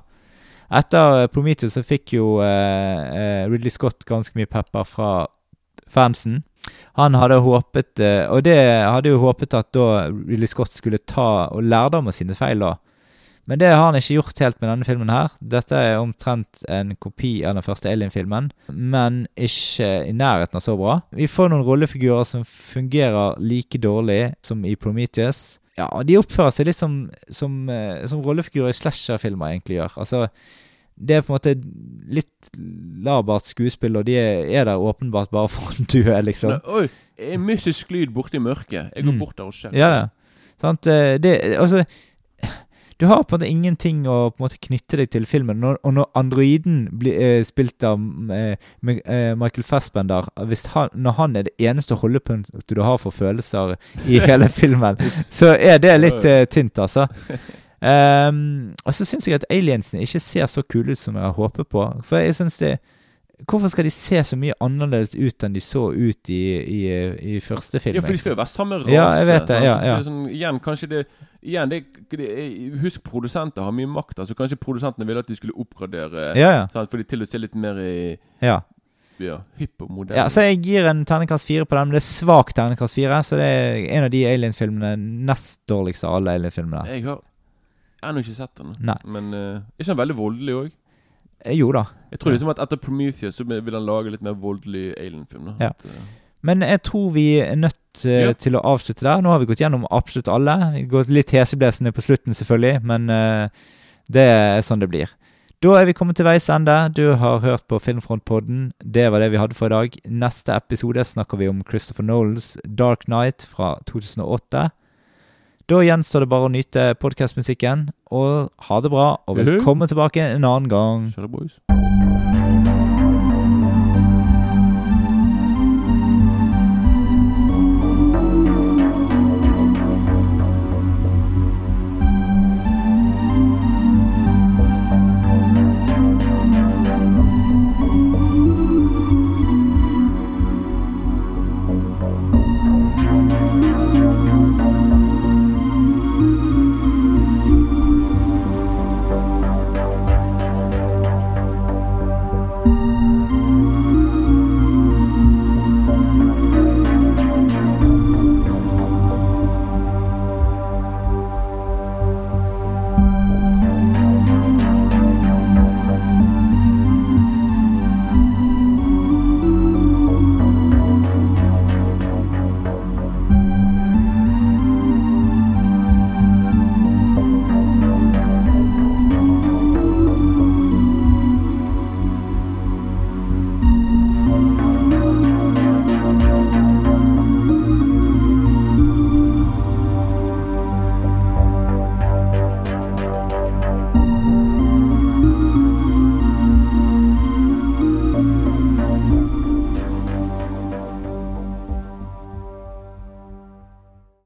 Etter Prometheus så fikk jo eh, eh, Ridley Scott ganske mye pepper fra fansen. Han hadde håpet eh, Og det hadde jo håpet at da Ridley Scott skulle ta og lærdom av sine feil, da. Men det har han ikke gjort helt med denne filmen her. Dette er omtrent en kopi av den første Alien-filmen, men ikke i nærheten av så bra. Vi får noen rollefigurer som fungerer like dårlig som i Prometheus. Ja, de oppfører seg litt som, som, eh, som rollefigurer i slasher-filmer egentlig gjør. Altså, det er på en måte litt labert skuespill, og de er, er der åpenbart bare for å dø, liksom. Nå, Oi! En mystisk lyd borte i mørket. Jeg går Mm. bort der og sjekker. Ja, ja. Sant? eh, Det, altså Du har på en måte ingenting å på en måte knytte deg til filmen. Når, og når androiden blir eh, spilt av eh, Michael Fassbender han, Når han er det eneste holdepunktet du har for følelser i hele filmen, så er det litt tynt, altså. Ehm, og så syns jeg at aliensene ikke ser så kule ut som jeg har håpet på. For jeg synes det Hvorfor skal de se så mye annerledes ut enn de så ut i, i, i første film? Ja, for de skal jo være samme rase. Ja, jeg vet det, ja, det ja. er Sånn, igjen, kanskje det Igjen, det, det Husk, produsenter har mye makt. Altså Kanskje produsentene ville at de skulle oppgradere Ja, ja. Sånn, For de til å se litt mer i ja. ja, hypp og moderne. Ja, så jeg gir en terningkast fire på den, men det er svak terningkast fire. Så det er en av de Alien-filmene nest dårligste av alle Alien-filmene. Jeg har Jeg har ikke sett den. Nei. Men uh, ikke han veldig voldelig òg? Eh, Jo da. Jeg tror liksom at etter Prometheus så vil han lage litt mer voldelig alien-film. Ja. Eh, Men jeg tror vi er nødt uh, Ja. til å avslutte der. Nå har vi gått gjennom absolutt alle. Vi Gått litt heseblesende på slutten, selvfølgelig, men uh, det er sånn det blir. Da er vi kommet til veis ende. Du har hørt på Filmfrontpodden. Det var det vi hadde for i dag. Neste episode snakker vi om Christopher Nolans Dark Knight fra 2008. Da gjenstår det bare å nyte podkastmusikken, og ha det bra, og velkommen tilbake en annen gang. Kjør, boys.